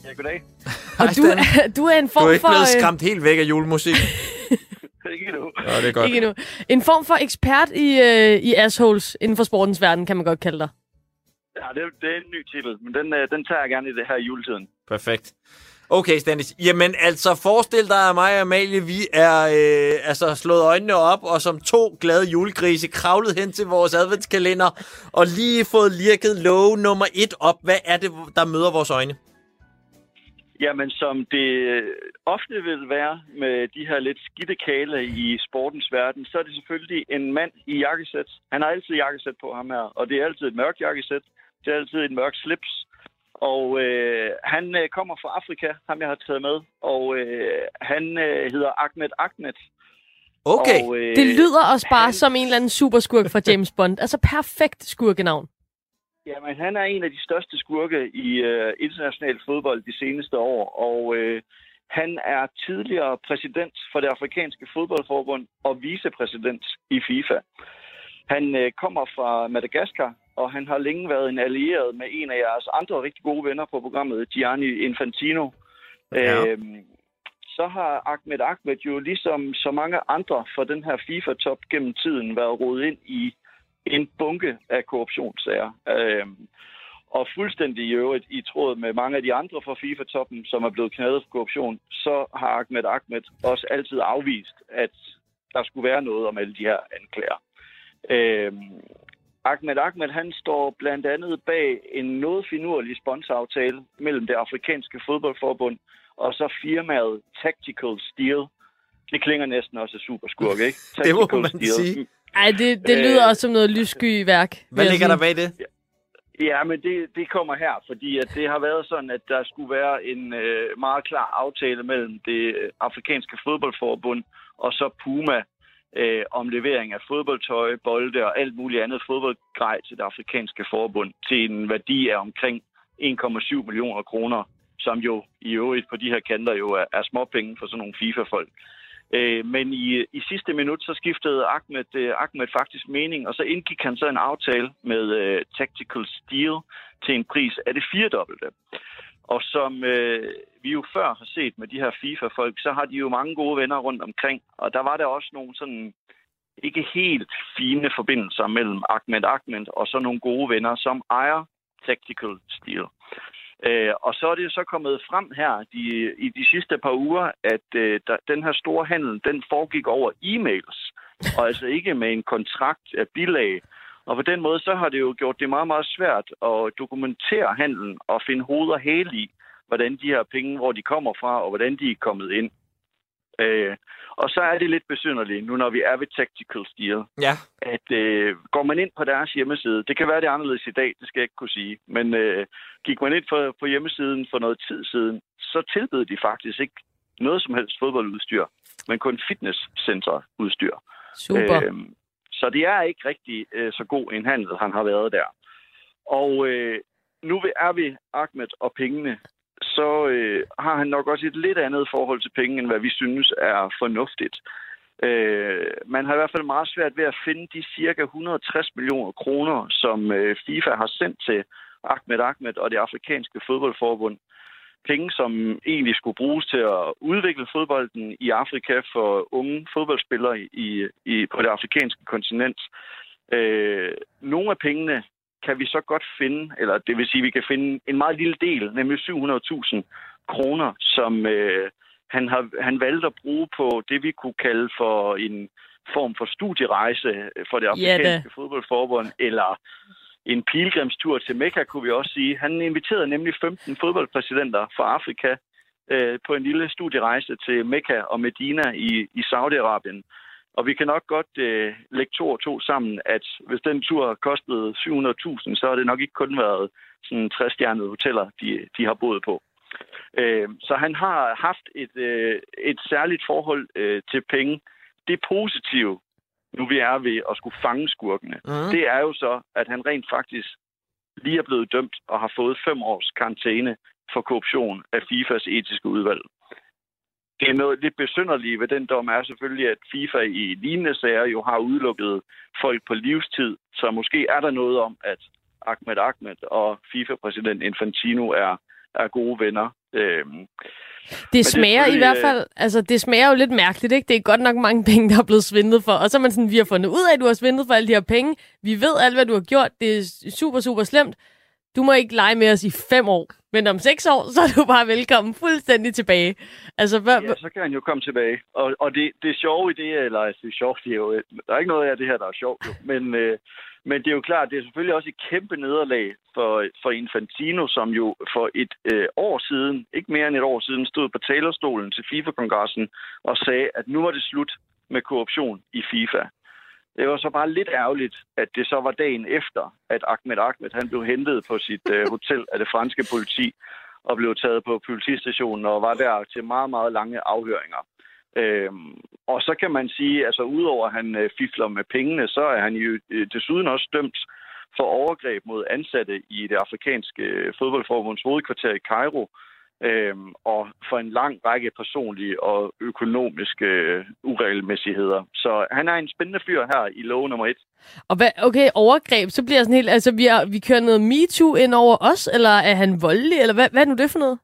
Ja, goddag. Og Hej, du, er, du er en Du form er ikke for... blevet øh, skræmt helt væk af julemusik. Ikke nu. Ja, det er godt. Ikke endnu. En form for ekspert i, øh, i assholes inden for sportens verden, kan man godt kalde dig. Ja, det, det er en ny titel, men den, øh, den tager jeg gerne i det her juletiden. Perfekt. Okay, Stanis. Jamen, altså, forestil dig, at mig og Amalie, vi er øh, altså, slået øjnene op, og som to glade julegrise kravlet hen til vores adventskalender, og lige fået lirket love nummer et op. Hvad er det, der møder vores øjne? Jamen, som det ofte vil være med de her lidt skidte kale i sportens verden, så er det selvfølgelig en mand i jakkesæt. Han har altid jakkesæt på ham her, og det er altid et mørkt jakkesæt. Det er altid et mørkt slips. Og øh, han øh, kommer fra Afrika, ham jeg har taget med, og øh, han øh, hedder Ahmed Ahmed. Okay. Og, øh, Det lyder også bare han- som en eller anden superskurk fra James Bond. Altså perfekt skurkenavn. Jamen, han er en af de største skurke i øh, international fodbold de seneste år, og øh, han er tidligere præsident for det afrikanske fodboldforbund og vicepræsident i FIFA. Han øh, kommer fra Madagaskar, og han har længe været en allieret med en af jeres andre rigtig gode venner på programmet, Gianni Infantino. Ja. Øhm, så har Ahmed Ahmed jo ligesom så mange andre fra den her FIFA-top gennem tiden været rodet ind i en bunke af korruptionssager. Øhm, og fuldstændig i øvrigt i tråd med mange af de andre fra FIFA-toppen, som er blevet knadet for korruption, så har Ahmed Ahmed også altid afvist, at der skulle være noget om alle de her anklager. Øhm, Ahmed Ahmed han står blandt andet bag en noget finurlig sponsoraftale mellem det afrikanske fodboldforbund og så firmaet Tactical Steel, Det klinger næsten også af superskurk, ikke? Det må Tactical man steal. sige. Ej, det, det Øh, lyder også som noget lyssky værk. Hvad ligger der bag det? Ja, men det, det kommer her, fordi at det har været sådan, at der skulle være en øh, meget klar aftale mellem det øh, afrikanske fodboldforbund og så Puma øh, om levering af fodboldtøj, bolde og alt muligt andet fodboldgrej til det afrikanske forbund til en værdi af omkring 1,7 millioner kroner, som jo i øvrigt på de her kanter jo er, er småpenge for sådan nogle FIFA-folk. Øh, Øh, men i, i sidste minut, så skiftede Ahmed, øh, Ahmed faktisk mening, og så indgik han så en aftale med øh, Tactical Steel til en pris af det firedobbelte. Og som øh, vi jo før har set med de her FIFA-folk, så har de jo mange gode venner rundt omkring. Og der var der også nogle sådan ikke helt fine forbindelser mellem Ahmed Ahmed og så nogle gode venner, som ejer Tactical Steel. Øh, og så er det jo så kommet frem her de, i de sidste par uger, at øh, der, den her store handel, den foregik over e-mails, og altså ikke med en kontrakt af bilag. Og på den måde, så har det jo gjort det meget, meget svært at dokumentere handlen og finde hoved og hæle i, hvordan de her penge, hvor de kommer fra, og hvordan de er kommet ind. Øh, og så er det lidt besynderligt, nu når vi er ved Tactical Steel, Ja. at øh, går man ind på deres hjemmeside, det kan være det er anderledes i dag, det skal jeg ikke kunne sige, men øh, gik man ind på, på hjemmesiden for noget tid siden, så tilbød de faktisk ikke noget som helst fodboldudstyr, men kun fitnesscenterudstyr. Super. Øh, så det er ikke rigtig øh, så god en handel, han har været der. Og øh, nu er vi Ahmed og pengene, så øh, har han nok også et lidt andet forhold til penge, end hvad vi synes er fornuftigt. Øh, man har i hvert fald meget svært ved at finde de cirka 160 millioner kroner, som øh, FIFA har sendt til Ahmed Ahmed og det afrikanske fodboldforbund. Penge, som egentlig skulle bruges til at udvikle fodbolden i Afrika for unge fodboldspillere i, i, på det afrikanske kontinent. Øh, nogle af pengene kan vi så godt finde, eller det vil sige, at vi kan finde en meget lille del, nemlig 700.000 kroner, som øh, han, har, han valgte at bruge på det, vi kunne kalde for en form for studierejse for det afrikanske fodboldforbund, eller en pilgrimstur til Mekka, kunne vi også sige. Han inviterede nemlig 15 fodboldpræsidenter fra Afrika øh, på en lille studierejse til Mekka og Medina i, i Saudi-Arabien. Og vi kan nok godt øh, lægge to og to sammen, at hvis den tur kostede 700.000, så har det nok ikke kun været sådan 60-stjernede hoteller, de, de har boet på. Øh, så han har haft et, øh, et særligt forhold øh, til penge. Det positive, nu vi er ved at skulle fange skurkene, Mhm. det er jo så, at han rent faktisk lige er blevet dømt og har fået fem års karantæne for korruption af FIFAs etiske udvalg. Det er noget lidt besynderligt ved den dom er selvfølgelig, at FIFA i lignende sager jo har udelukket folk på livstid, så måske er der noget om, at Ahmed Ahmed og FIFA-præsident Infantino er, er gode venner. Øhm, Det smager i selvfølgelig, hvert øh, fald, altså det smager jo lidt mærkeligt, ikke? Det er godt nok mange penge, der er blevet svindlet for. Og så er man sådan, vi har fundet ud af, at du har svindlet for alle de her penge. Vi ved alt, hvad du har gjort. Det er super, super slemt. Du må ikke lege med os i fem år. Men om seks år, så er du bare velkommen fuldstændig tilbage. Altså, hvad, Ja, så kan han jo komme tilbage. Og, og det, det sjove i det, eller altså, det er sjovt, det er jo, der er ikke noget af det her, der er sjovt, jo. Men, øh, men det er jo klart, det er selvfølgelig også et kæmpe nederlag for, for Infantino, som jo for et øh, år siden, ikke mere end et år siden, stod på talerstolen til FIFA-kongressen og sagde, at nu var det slut med korruption i FIFA. Det var så bare lidt ærgerligt, at det så var dagen efter, at Ahmed Ahmed han blev hentet på sit øh, hotel af det franske politi og blev taget på politistationen og var der til meget, meget lange afhøringer. Øhm, og så kan man sige, altså udover at han øh, fifler med pengene, så er han jo øh, desuden også dømt for overgreb mod ansatte i det afrikanske øh, fodboldforbunds hovedkvarter i Cairo, øhm, og for en lang række personlige og økonomiske øh, uregelmæssigheder. Så han er en spændende fyr her i lov nummer et. og hvad, okay, overgreb, så bliver sådan helt, altså vi, er, vi kører noget MeToo ind over os, eller er han voldelig, eller hvad, hvad er nu det for noget?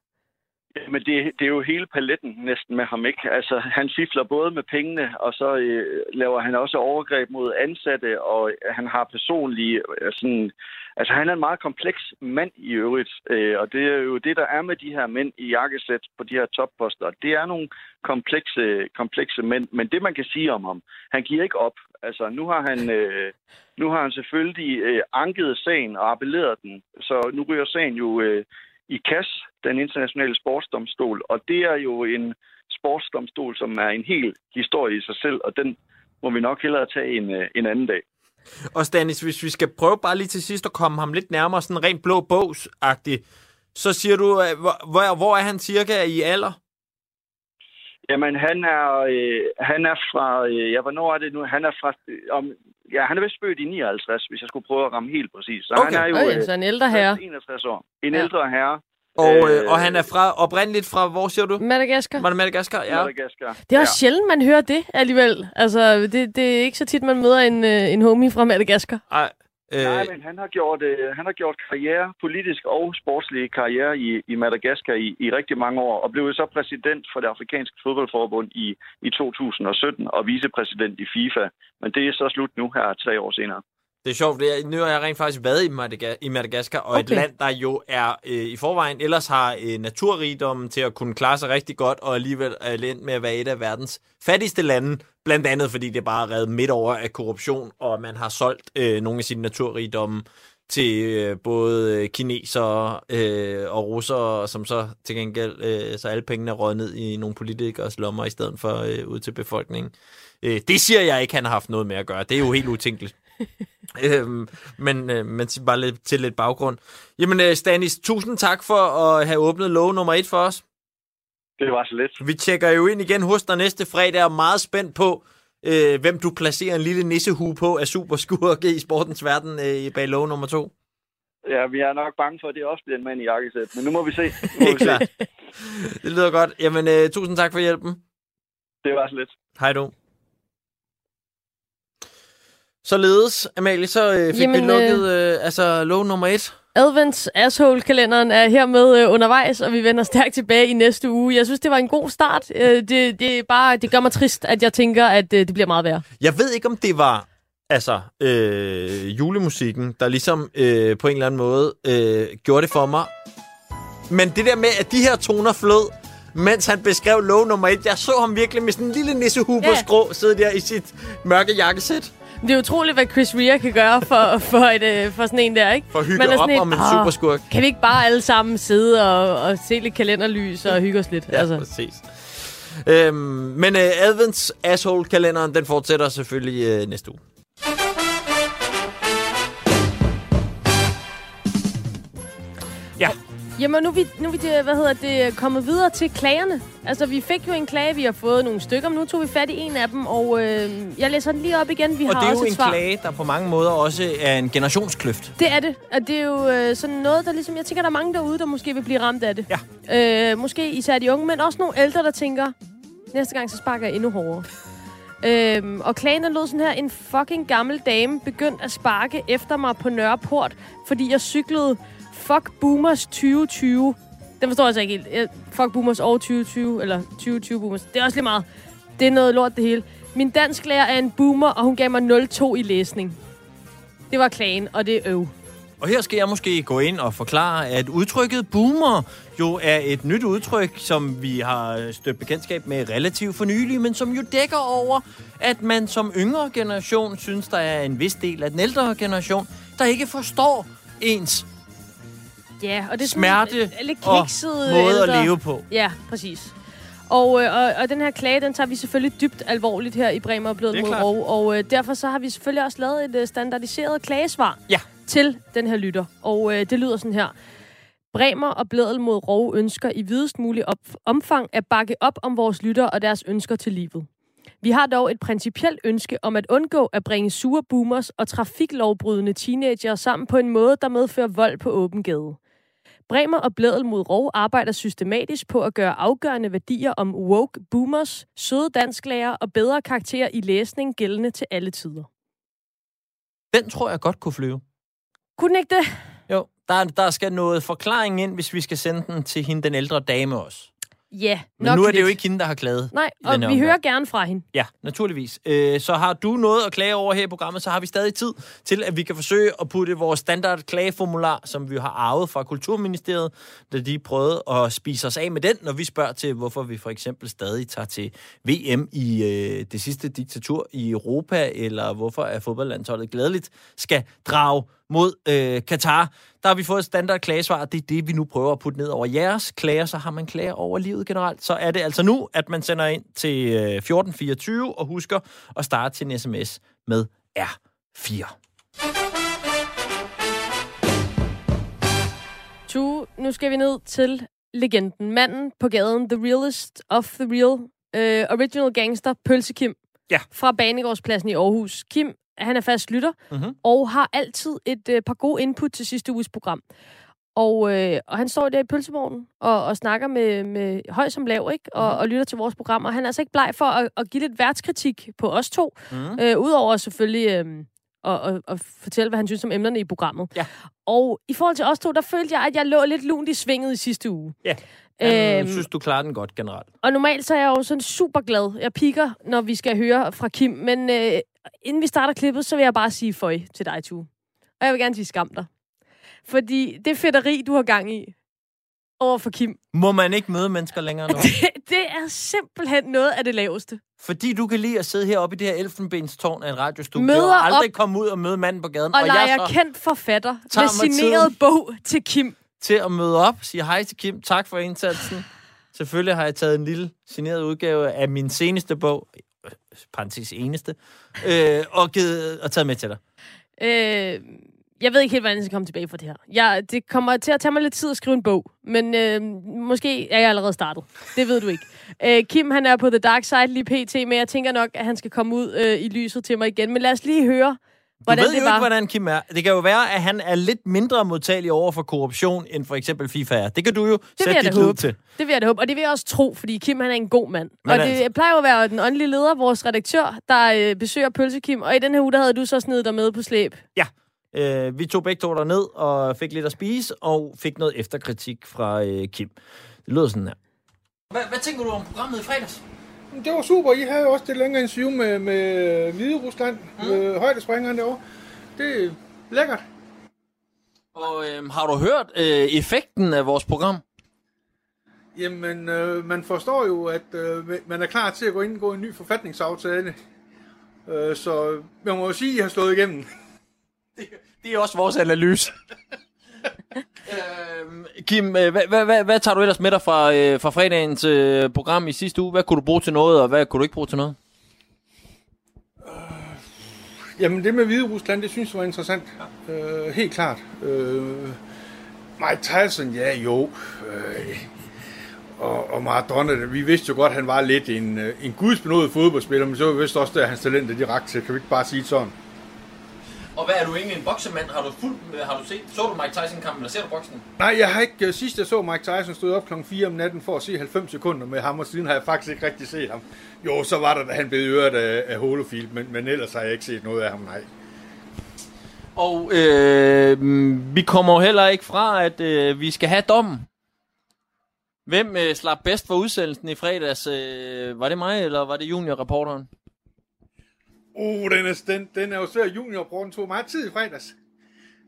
Men det, det er jo hele paletten næsten med ham, ikke? Altså, han fifler både med pengene, og så øh, laver han også overgreb mod ansatte, og øh, han har personlige øh, sådan... Altså, han er en meget kompleks mand i øvrigt, øh, og det er jo det, der er med de her mænd i jakkesæt på de her topposter. Det er nogle komplekse, komplekse mænd, men det, man kan sige om ham, han giver ikke op. Altså, nu har han, øh, nu har han selvfølgelig øh, anket sagen og appelleret den, så nu ryger sagen jo... Øh, i KAS, den internationale sportsdomstol, og det er jo en sportsdomstol, som er en hel historie i sig selv, og den må vi nok hellere tage en, øh, en anden dag. Og Stanis, hvis vi skal prøve bare lige til sidst at komme ham lidt nærmere, sådan rent blå bogs-agtigt, så siger du, øh, hvor, hvor, hvor er han cirka i alder? Jamen, han er, øh, han er fra, øh, ja, hvornår er det nu? Han er fra, øh, om, ja, han er vist født i 59, hvis jeg skulle prøve at ramme helt præcis. Så Okay. han er jo Okay, øh, så en ældre herre. 61 år. En Ja. ældre herre. Og, øh, Øh, og han er fra, oprindeligt fra, hvor siger du? Madagaskar. Var det Madagaskar? Ja. Madagaskar. Det er også ja. sjældent, man hører det alligevel. Altså, det, det er ikke så tit, man møder en, øh, en homie fra Madagaskar. Ej, øh, Nej, men han har gjort, øh, han har gjort karriere, politisk og sportslig karriere i, i Madagaskar i, i rigtig mange år, og blev så præsident for det afrikanske fodboldforbund i, i 2017 og vicepræsident i FIFA. Men det er så slut nu her tre år senere. Det er sjovt, det er, nu har jeg rent faktisk været i, Madaga- i Madagaskar, og okay. et land, der jo er øh, i forvejen ellers har øh, naturrigdommen til at kunne klare sig rigtig godt, og alligevel er endt med at være et af verdens fattigste lande, blandt andet fordi det bare er reddet midt over af korruption, og man har solgt øh, nogle af sine naturrigdomme til øh, både øh, kinesere øh, og russere, som så til gengæld, øh, så alle pengene er røget ned i nogle politikers lommer, i stedet for øh, ud til befolkningen. Øh, det siger jeg ikke, han har haft noget med at gøre. Det er jo helt utænkeligt. øhm, men, øh, men bare lidt, til lidt baggrund. Jamen, øh, Stanis, tusind tak for at have åbnet lov nummer et for os. Det var så lidt. Vi tjekker jo ind igen hos dig næste fredag, og er meget spændt på, øh, hvem du placerer en lille nissehue på af superskurke i sportens verden øh, bag lov nummer to. Ja, vi er nok bange for, at det også bliver en mand i jakkesæt, men nu må vi se. Nu må vi se. Det lyder godt. Jamen, øh, tusind tak for hjælpen. Det var så lidt. Hej du. Således, Amalie, så øh, fik Jamen, vi lukket øh, altså lov nummer et. Advents Asshole-kalenderen er hermed øh, undervejs, og vi vender stærkt tilbage i næste uge. Jeg synes, det var en god start. Øh, det, det, er bare, det gør mig trist, at jeg tænker, at øh, det bliver meget værre. Jeg ved ikke, om det var altså øh, julemusikken, der ligesom øh, på en eller anden måde øh, gjorde det for mig. Men det der med, at de her toner flød, mens han beskrev lov nummer et, jeg så ham virkelig med sådan en lille nissehue på Ja. skrå, sidde der i sit mørke jakkesæt. Det er utroligt, hvad Chris Rea kan gøre for, for, et, øh, for sådan en der, ikke? For at hygge Man op en, om en "Åh, superskurk." Kan vi ikke bare alle sammen sidde og, og se lidt kalenderlys og hygge os lidt? Ja, altså. præcis. Øhm, men øh, Advents Asshole-kalenderen, den fortsætter selvfølgelig øh, næste uge. Jamen, nu er vi, nu er vi det, hvad hedder det, kommet videre til klagerne. Altså, vi fik jo en klage, vi har fået nogle stykker, men nu tog vi fat i en af dem, og øh, jeg læser den lige op igen. Vi Og har det er også jo en svar. klage, der på mange måder også er en generationskløft. Det er det, og det er jo øh, sådan noget, der ligesom, jeg tænker, der er mange derude, der måske vil blive ramt af det. Ja. Øh, måske især de unge, men også nogle ældre, der tænker, næste gang, så sparker jeg endnu hårdere. Øhm, og klagen den lød sådan her. En fucking gammel dame begyndte at sparke efter mig på Nørreport, fordi jeg cyklede Fuck Boomers 2020. Den forstår jeg altså ikke helt. Øh, Fuck Boomers år 2020, eller 2020 Boomers. Det er også lige meget. Det er noget lort, det hele. Min dansklærer er en boomer, og hun gav mig 0,2 i læsning. Det var klagen, og det er øv. Og her skal jeg måske gå ind og forklare, at udtrykket boomer jo er et nyt udtryk, som vi har stødt bekendtskab med relativt for nylig, men som jo dækker over, at man som yngre generation synes, der er en vis del af den ældre generation, der ikke forstår ens Ja, og det er smerte lidt og måde at ældre. leve på. Ja, præcis. Og, øh, og, og den her klage, den tager vi selvfølgelig dybt alvorligt her i Bremer og er mod. Rov. Og øh, derfor så har vi selvfølgelig også lavet et øh, standardiseret klagesvar Ja til den her lytter. Og øh, det lyder sådan her. Bremer og Blædel mod Rov ønsker i videst mulig op- omfang at bakke op om vores lytter og deres ønsker til livet. Vi har dog et principielt ønske om at undgå at bringe sure boomers og trafiklovbrydende teenager sammen på en måde, der medfører vold på åben gade. Bremer og Blædel mod Rov arbejder systematisk på at gøre afgørende værdier om woke boomers, søde dansklærer og bedre karakterer i læsning gældende til alle tider. Den tror jeg godt kunne flyve. Kunne den ikke det? Jo, der, der skal noget forklaring ind, hvis vi skal sende den til hende, den ældre dame også. Ja, Men nok nu er det lidt. jo ikke hende, der har klaget. Nej, og vi omgang. hører gerne fra hende. Ja, naturligvis. Øh, så har du noget at klage over her i programmet, så har vi stadig tid til, at vi kan forsøge at putte vores standard klageformular, som vi har arvet fra Kulturministeriet, da de prøvede at spise os af med den, når vi spørger til, hvorfor vi for eksempel stadig tager til VM i øh, det sidste diktatur i Europa, eller hvorfor er fodboldlandsholdet glædeligt skal drage mod øh, Katar. Der har vi fået et standard klagesvar, det er det, vi nu prøver at putte ned over jeres klager. Så har man klager over livet generelt, så er det altså nu, at man sender ind til øh, 1424 og husker at starte sin sms med R4. Tu, nu skal vi ned til legenden. Manden på gaden, the realest of the real, uh, original gangster, Pølse Kim. Ja. Fra Banegårdspladsen i Aarhus. Kim, han er fast lytter, Mhm. og har altid et uh, par gode input til sidste uges program. Og, øh, og han står der i pølsevognen og, og snakker med, med høj som lav, ikke? Og, Mhm. og lytter til vores program. Og han er altså ikke bleg for at, at give lidt værtskritik på os to. Mm. Øh, Udover selvfølgelig øh, at, at, at fortælle, hvad han synes om emnerne i programmet. Ja. Og i forhold til os to, der følte jeg, at jeg lå lidt lunt i svinget i sidste uge. Ja. Jeg Øhm, synes, du klarer den godt generelt. og normalt så er jeg jo sådan super glad. Jeg piker, når vi skal høre fra Kim. Men øh, inden vi starter klippet, så vil jeg bare sige føj til dig, Tue. Og jeg vil gerne sige skam dig. Fordi det fedteri, du har gang i over for Kim, Må man ikke møde mennesker længere nu? det, det er simpelthen noget af det laveste. Fordi du kan lide at sidde heroppe i det her elfenbenstårn af en radiostudie, Møder og aldrig op- komme ud og møde manden på gaden. Og, og jeg så kendt forfatter med signeret bog til Kim. til at møde op, sige hej til Kim, tak for indsatsen. Selvfølgelig har jeg taget en lille signeret udgave af min seneste bog, parentes eneste, øh, og, givet, og taget med til dig. Øh, jeg ved ikke helt, hvordan jeg skal komme tilbage fra det her. Jeg, det kommer til at tage mig lidt tid at skrive en bog, men øh, måske er jeg allerede startet. Det ved du ikke. Øh, Kim, han er på The Dark Side lige pt, men jeg tænker nok, at han skal komme ud øh, i lyset til mig igen. Men lad os lige høre, du hvordan ved det jo var. ikke, hvordan Kim er. Det kan jo være, at han er lidt mindre modtagelig over for korruption, end for eksempel FIFA er. Det kan du jo vil sætte dit lid til. Det vil jeg da håbe, og det vil jeg også tro, fordi Kim han er en god mand. Men og det altså- plejer jo at være den åndelige leder, vores redaktør, der øh, besøger Pølse Kim, og i den her uge, der havde du så snedet dig med på slæb. Øh, vi tog begge to ned og fik lidt at spise, og fik noget efterkritik fra øh, Kim. Det lyder sådan her. Hvad, hvad tænker du om programmet i fredags? Det var super. I havde jo også det længere interview med, med Hvide Rusland, mm. øh, højdespringeren derovre. Det er lækkert. Og øh, har du hørt øh, effekten af vores program? Jamen, øh, man forstår jo, at øh, man er klar til at gå ind og gå en ny forfatningsaftale. Øh, så man må jo sige, at I har slået igennem. Det er også vores analyse. øhm, Kim, øh, hvad, hvad, hvad, hvad tager du ellers med dig fra, øh, fra fredagens øh, program i sidste uge? Hvad kunne du bruge til noget, og hvad kunne du ikke bruge til noget? Øh, jamen, det med Hvide Rusland, det synes jeg var interessant. Øh, helt klart. Øh, Mike Tyson, ja jo. Øh, og, og Maradona, vi vidste jo godt, at han var lidt en, øh, en gudsbenået fodboldspiller, men så var vi vist også at hans talenter de rakte til. Kan vi ikke bare sige sådan? Og hvad er du egentlig en boksemand? Har du fuldt, har du set, så du Mike Tyson-kampen, eller ser du boksning? Nej, jeg har ikke... øh, Sidst jeg så Mike Tyson stod op klokken 4 om natten for at se 90 sekunder med ham, og siden har jeg faktisk ikke rigtig set ham. Jo, så var der, da han blev øret af, af Holofield, men, men ellers har jeg ikke set noget af ham, nej. Og øh, vi kommer jo heller ikke fra, at øh, vi skal have dommen. Hvem øh, slap bedst for udsendelsen i fredags? Øh, var det mig, eller var det juniorreporteren? Uh, den er, den, den er jo svær. Juniorbrorden tog meget tid i fredags.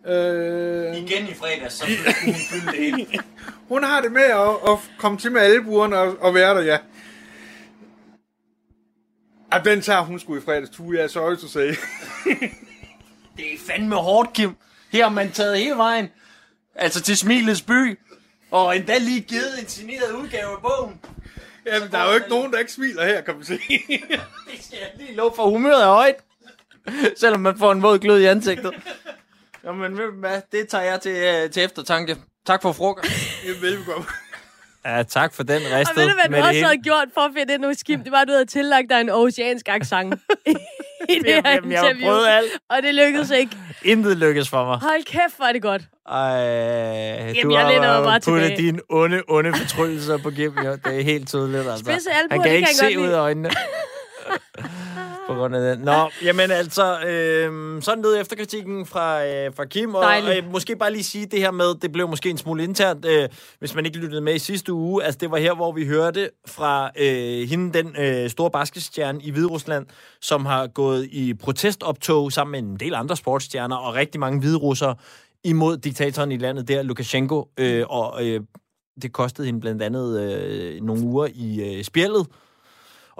Øh, Igen i fredags, så skulle hun fylde det hele. hun har det med at, at komme til med albuerne og, og være der, ja. Ah, den tager hun sgu i fredags. Tu, jeg er sorry to say. Det er fandme hårdt, Kim. Her har man taget hele vejen. Altså til Smilets by. Og endda lige givet en signeret udgave af bogen. Jamen, der er jo ikke nogen, der ikke smiler her, kan man sige. Det skal jeg lige love for. Humøret er højt. Selvom man får en våd glød i ansigtet. Jamen, ved du hvad? Det tager jeg til, øh, til eftertanke. Tak for frokost. Velbekomme. Ja, tak for den Og ristet. ved du, hvad du også havde gjort for at finde ind hos Kim? Det var, at du havde tillagt dig en oceansk accent i det her Jamen, jeg interview. prøvet alt. Og det lykkedes ikke. Intet lykkes for mig. Hold kæft, hvor er det godt. Ej, du jeg har bare puttet dine onde, onde fortrydelser på. Jo. Det er helt tydeligt, altså. Spidse albuer, Han kan ikke kan se jeg ud af øjnene. på grund af den. Nå, jamen altså, øh, sådan lød efterkritikken fra, øh, fra Kim. Og Dejligt. øh, måske bare lige sige det her med, det blev måske en smule internt, øh, hvis man ikke lyttede med i sidste uge. Altså, det var her, hvor vi hørte fra øh, hende, den øh, store basketstjerne i Hviderusland, som har gået i protestoptog sammen med en del andre sportsstjerner og rigtig mange hviderussere imod diktatoren i landet der, Lukashenko. Øh, og øh, det kostede hende blandt andet øh, nogle uger i øh, spjældet.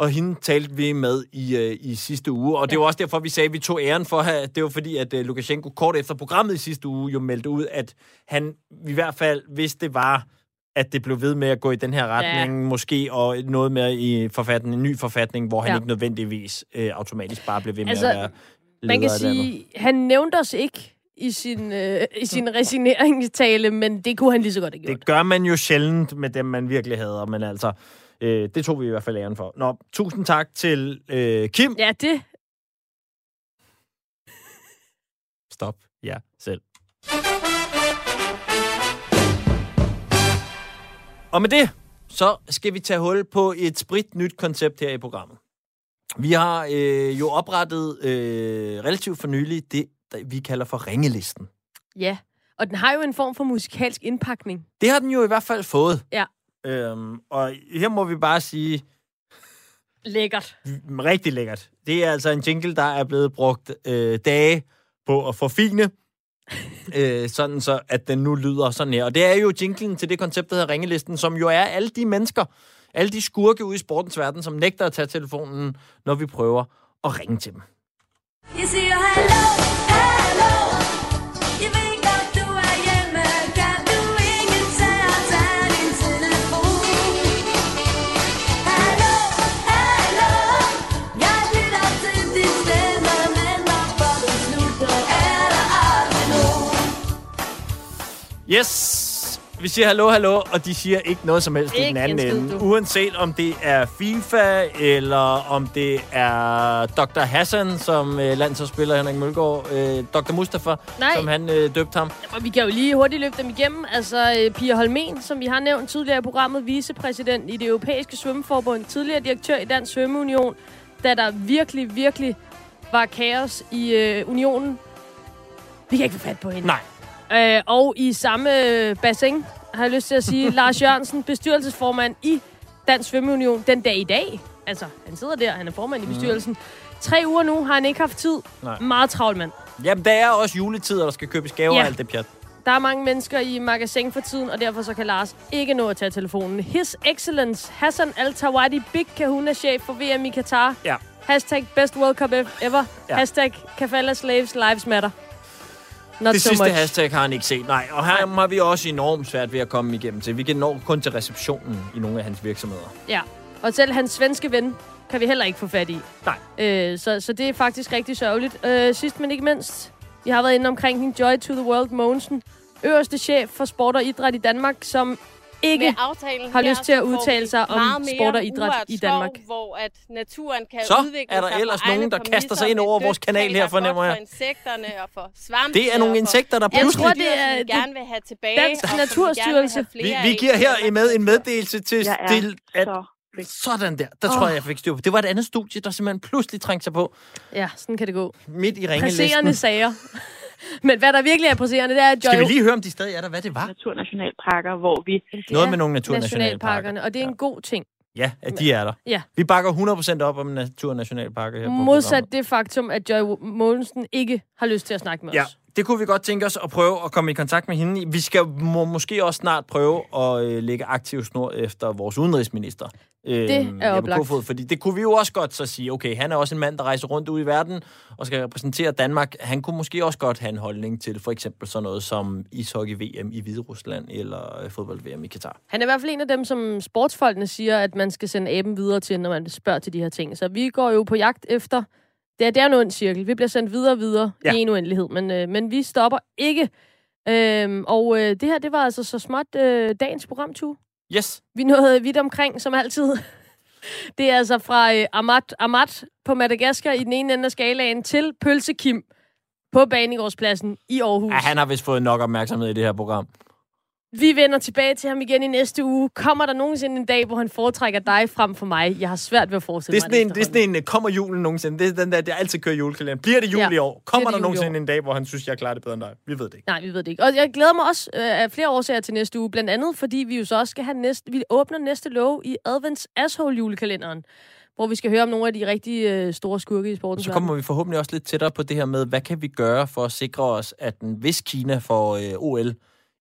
Og hende talte vi med i, øh, i sidste uge. Og det var også derfor, vi sagde, at vi tog æren for, at det var fordi, at øh, Lukashenko kort efter programmet i sidste uge jo meldte ud, at han i hvert fald, hvis det var at det blev ved med at gå i den her retning, ja. måske, og noget med i forfatning, en ny forfatning, hvor han Ja. ikke nødvendigvis øh, automatisk bare blev ved med Altså, at være Man kan sige, han nævnte os ikke i sin, øh, i sin resigneringstale, men det kunne han lige så godt have gjort. Det gør man jo sjældent med dem, man virkelig hader, men altså, øh, det tog vi i hvert fald æren for. Nå, tusind tak til øh, Kim. Ja, det. Stop. Ja, selv. Og med det, så skal vi tage hul på et sprit nyt koncept her i programmet. Vi har øh, jo oprettet øh, relativt for nylig det, vi kalder for ringelisten. Ja, og den har jo en form for musikalsk indpakning. Det har den jo i hvert fald fået. Ja, Øhm, og her må vi bare sige, lækkert. rigtig lækkert. Det er altså en jingle, der er blevet brugt øh, dage på at forfine, øh, sådan så, at den nu lyder sådan her. Og det er jo jinglen til det koncept, der hedder Ringelisten, som jo er alle de mennesker, alle de skurke ude i sportens verden, som nægter at tage telefonen, når vi prøver at ringe til dem. Jeg siger hallo, Yes! Vi siger hallo, hallo, og de siger ikke noget som helst i Ikke den anden ende. du. Uanset om det er FIFA, eller om det er Dr. Hassan, som øh, landsholdsspiller Henrik Mølgaard, øh, Dr. Mustafa, Nej. som han øh, døbte ham. Og vi kan jo lige hurtigt løbe dem igennem. Altså, øh, Pia Holmen, som vi har nævnt tidligere i programmet, vicepræsident i det europæiske svømmeforbund, tidligere direktør i Dansk Svømmeunion, da der virkelig, virkelig var kaos i øh, unionen. Vi kan ikke få fat på hende. Nej. Øh, og i samme bassin, har jeg lyst til at sige, Lars Jørgensen, bestyrelsesformand i Dansk Svømmeunion, den dag i dag. Altså, han sidder der, han er formand i bestyrelsen. Tre uger nu har han ikke haft tid. Nej. Meget travlt mand. Jamen, der er også juletid, og der skal købes gaver Ja. og alt det pjat. Der er mange mennesker i magasin for tiden, og derfor så kan Lars ikke nå at tage telefonen. His Excellence Hassan Al-Tawadi Big Kahuna chef for VM i Katar. Ja. Hashtag best World Cup ever. Ja. Hashtag Kafala Slaves Lives Matter. Not det so sidste much. hashtag har han ikke set. Nej, og her har vi også enormt svært ved at komme igennem til. Vi kan nå kun til receptionen i nogle af hans virksomheder. Ja. Og selv hans svenske ven kan vi heller ikke få fat i. Nej. Øh, så, så det er faktisk rigtig sørgeligt. Øh, sidst men ikke mindst, vi har været inde omkring hende Joy to the World Mogensen, øverste chef for sport og idræt i Danmark, som ikke Med aftalen har lyst til at udtale sig om sport og idræt i skov, Danmark. hvor at naturen kan Så udvikle er der sig ellers nogen, der kaster sig ind over vores kanal her, er fornemmer jeg. for insekterne og for svampe. Det er nogle insekter, der Jeg pludselig... tror, det er vi det- gerne vil have tilbage. Dansk Naturstyrelse. Vi, flere vi giver her med en meddelelse til Jeg er til at så sådan der. Der tror jeg, jeg fik styr på. Det var et andet studie, der simpelthen pludselig trængte sig på Ja, sådan kan det gå. midt i Presserende ringelisten. sager. Men hvad der virkelig er presserende, det er, at Joy... Skal vi lige høre, om de stadig er der, hvad det var? naturnationalparker, hvor vi... Noget med nogle naturnationalparker. Og det er en god ting. Ja, at de er der. Ja. Vi bakker 100% op om naturnationalparker her på Modsat det faktum, at Joy Mogensen ikke har lyst til at snakke med Ja, os. Det kunne vi godt tænke os at prøve at komme i kontakt med hende. Vi skal må, måske også snart prøve at øh, lægge aktiv snor efter vores udenrigsminister. Øh, Det er Jeppe oplagt. Kofod, fordi det kunne vi jo også godt så sige, okay, han er også en mand, der rejser rundt ud i verden og skal repræsentere Danmark. Han kunne måske også godt have en holdning til for eksempel sådan noget som ishockey-VM i Hvide Rusland eller øh, fodbold-VM i Katar. Han er i hvert fald en af dem, som sportsfolkene siger, at man skal sende aben videre til, når man spørger til de her ting. Så vi går jo på jagt efter... Det er, det er en ond cirkel. Vi bliver sendt videre og videre Ja. ja. i en uendelighed, men, øh, men vi stopper ikke. Øhm, og øh, det her, det var altså så småt øh, dagens program, Tue. Yes. Vi nåede vidt omkring, som altid. Det er altså fra øh, Amat, Amat på Madagaskar i den ene ende af skalaen til Pølsekim på Banegårdspladsen i Aarhus. Ja, han har vist fået nok opmærksomhed i det her program. Vi vender tilbage til ham igen i næste uge. Kommer der nogensinde en dag, hvor han foretrækker dig frem for mig? Jeg har svært ved at forestille Det er mig sådan en, det er sådan en, kommer julen nogensinde? Det er den der, der altid kører julekalender. Bliver det jul Ja, i år? Kommer der nogensinde en dag, hvor han synes, jeg klarer det bedre end dig? Vi ved det ikke. Nej, vi ved det ikke. Og jeg glæder mig også øh, af flere årsager til næste uge. Blandt andet, fordi vi jo så også skal have næste... Vi åbner næste lov i Advents Asshole julekalenderen, hvor vi skal høre om nogle af de rigtig øh, store skurke i sporten. Så kommer vi forhåbentlig også lidt tættere på det her med, hvad kan vi gøre for at sikre os, at en- hvis Kina får øh, OL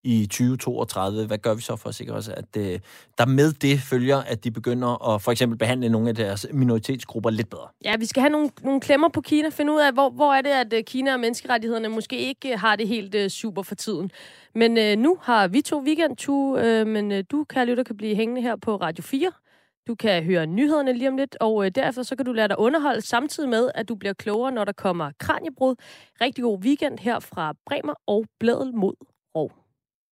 i 2032. Hvad gør vi så for at sikre os, at øh, der med det følger, at de begynder at for eksempel behandle nogle af deres minoritetsgrupper lidt bedre? Ja, vi skal have nogle, nogle klemmer på Kina. Finde ud af, hvor, hvor er det, at øh, Kina og menneskerettighederne måske ikke øh, har det helt øh, super for tiden. Men øh, nu har vi to weekendture, øh, men øh, du, kære lytter, kan blive hængende her på Radio 4. Du kan høre nyhederne lige om lidt, og øh, derefter så kan du lade dig underholde samtidig med, at du bliver klogere, når der kommer kranjebrud. Rigtig god weekend her fra Bremer og Bladel mod Rov.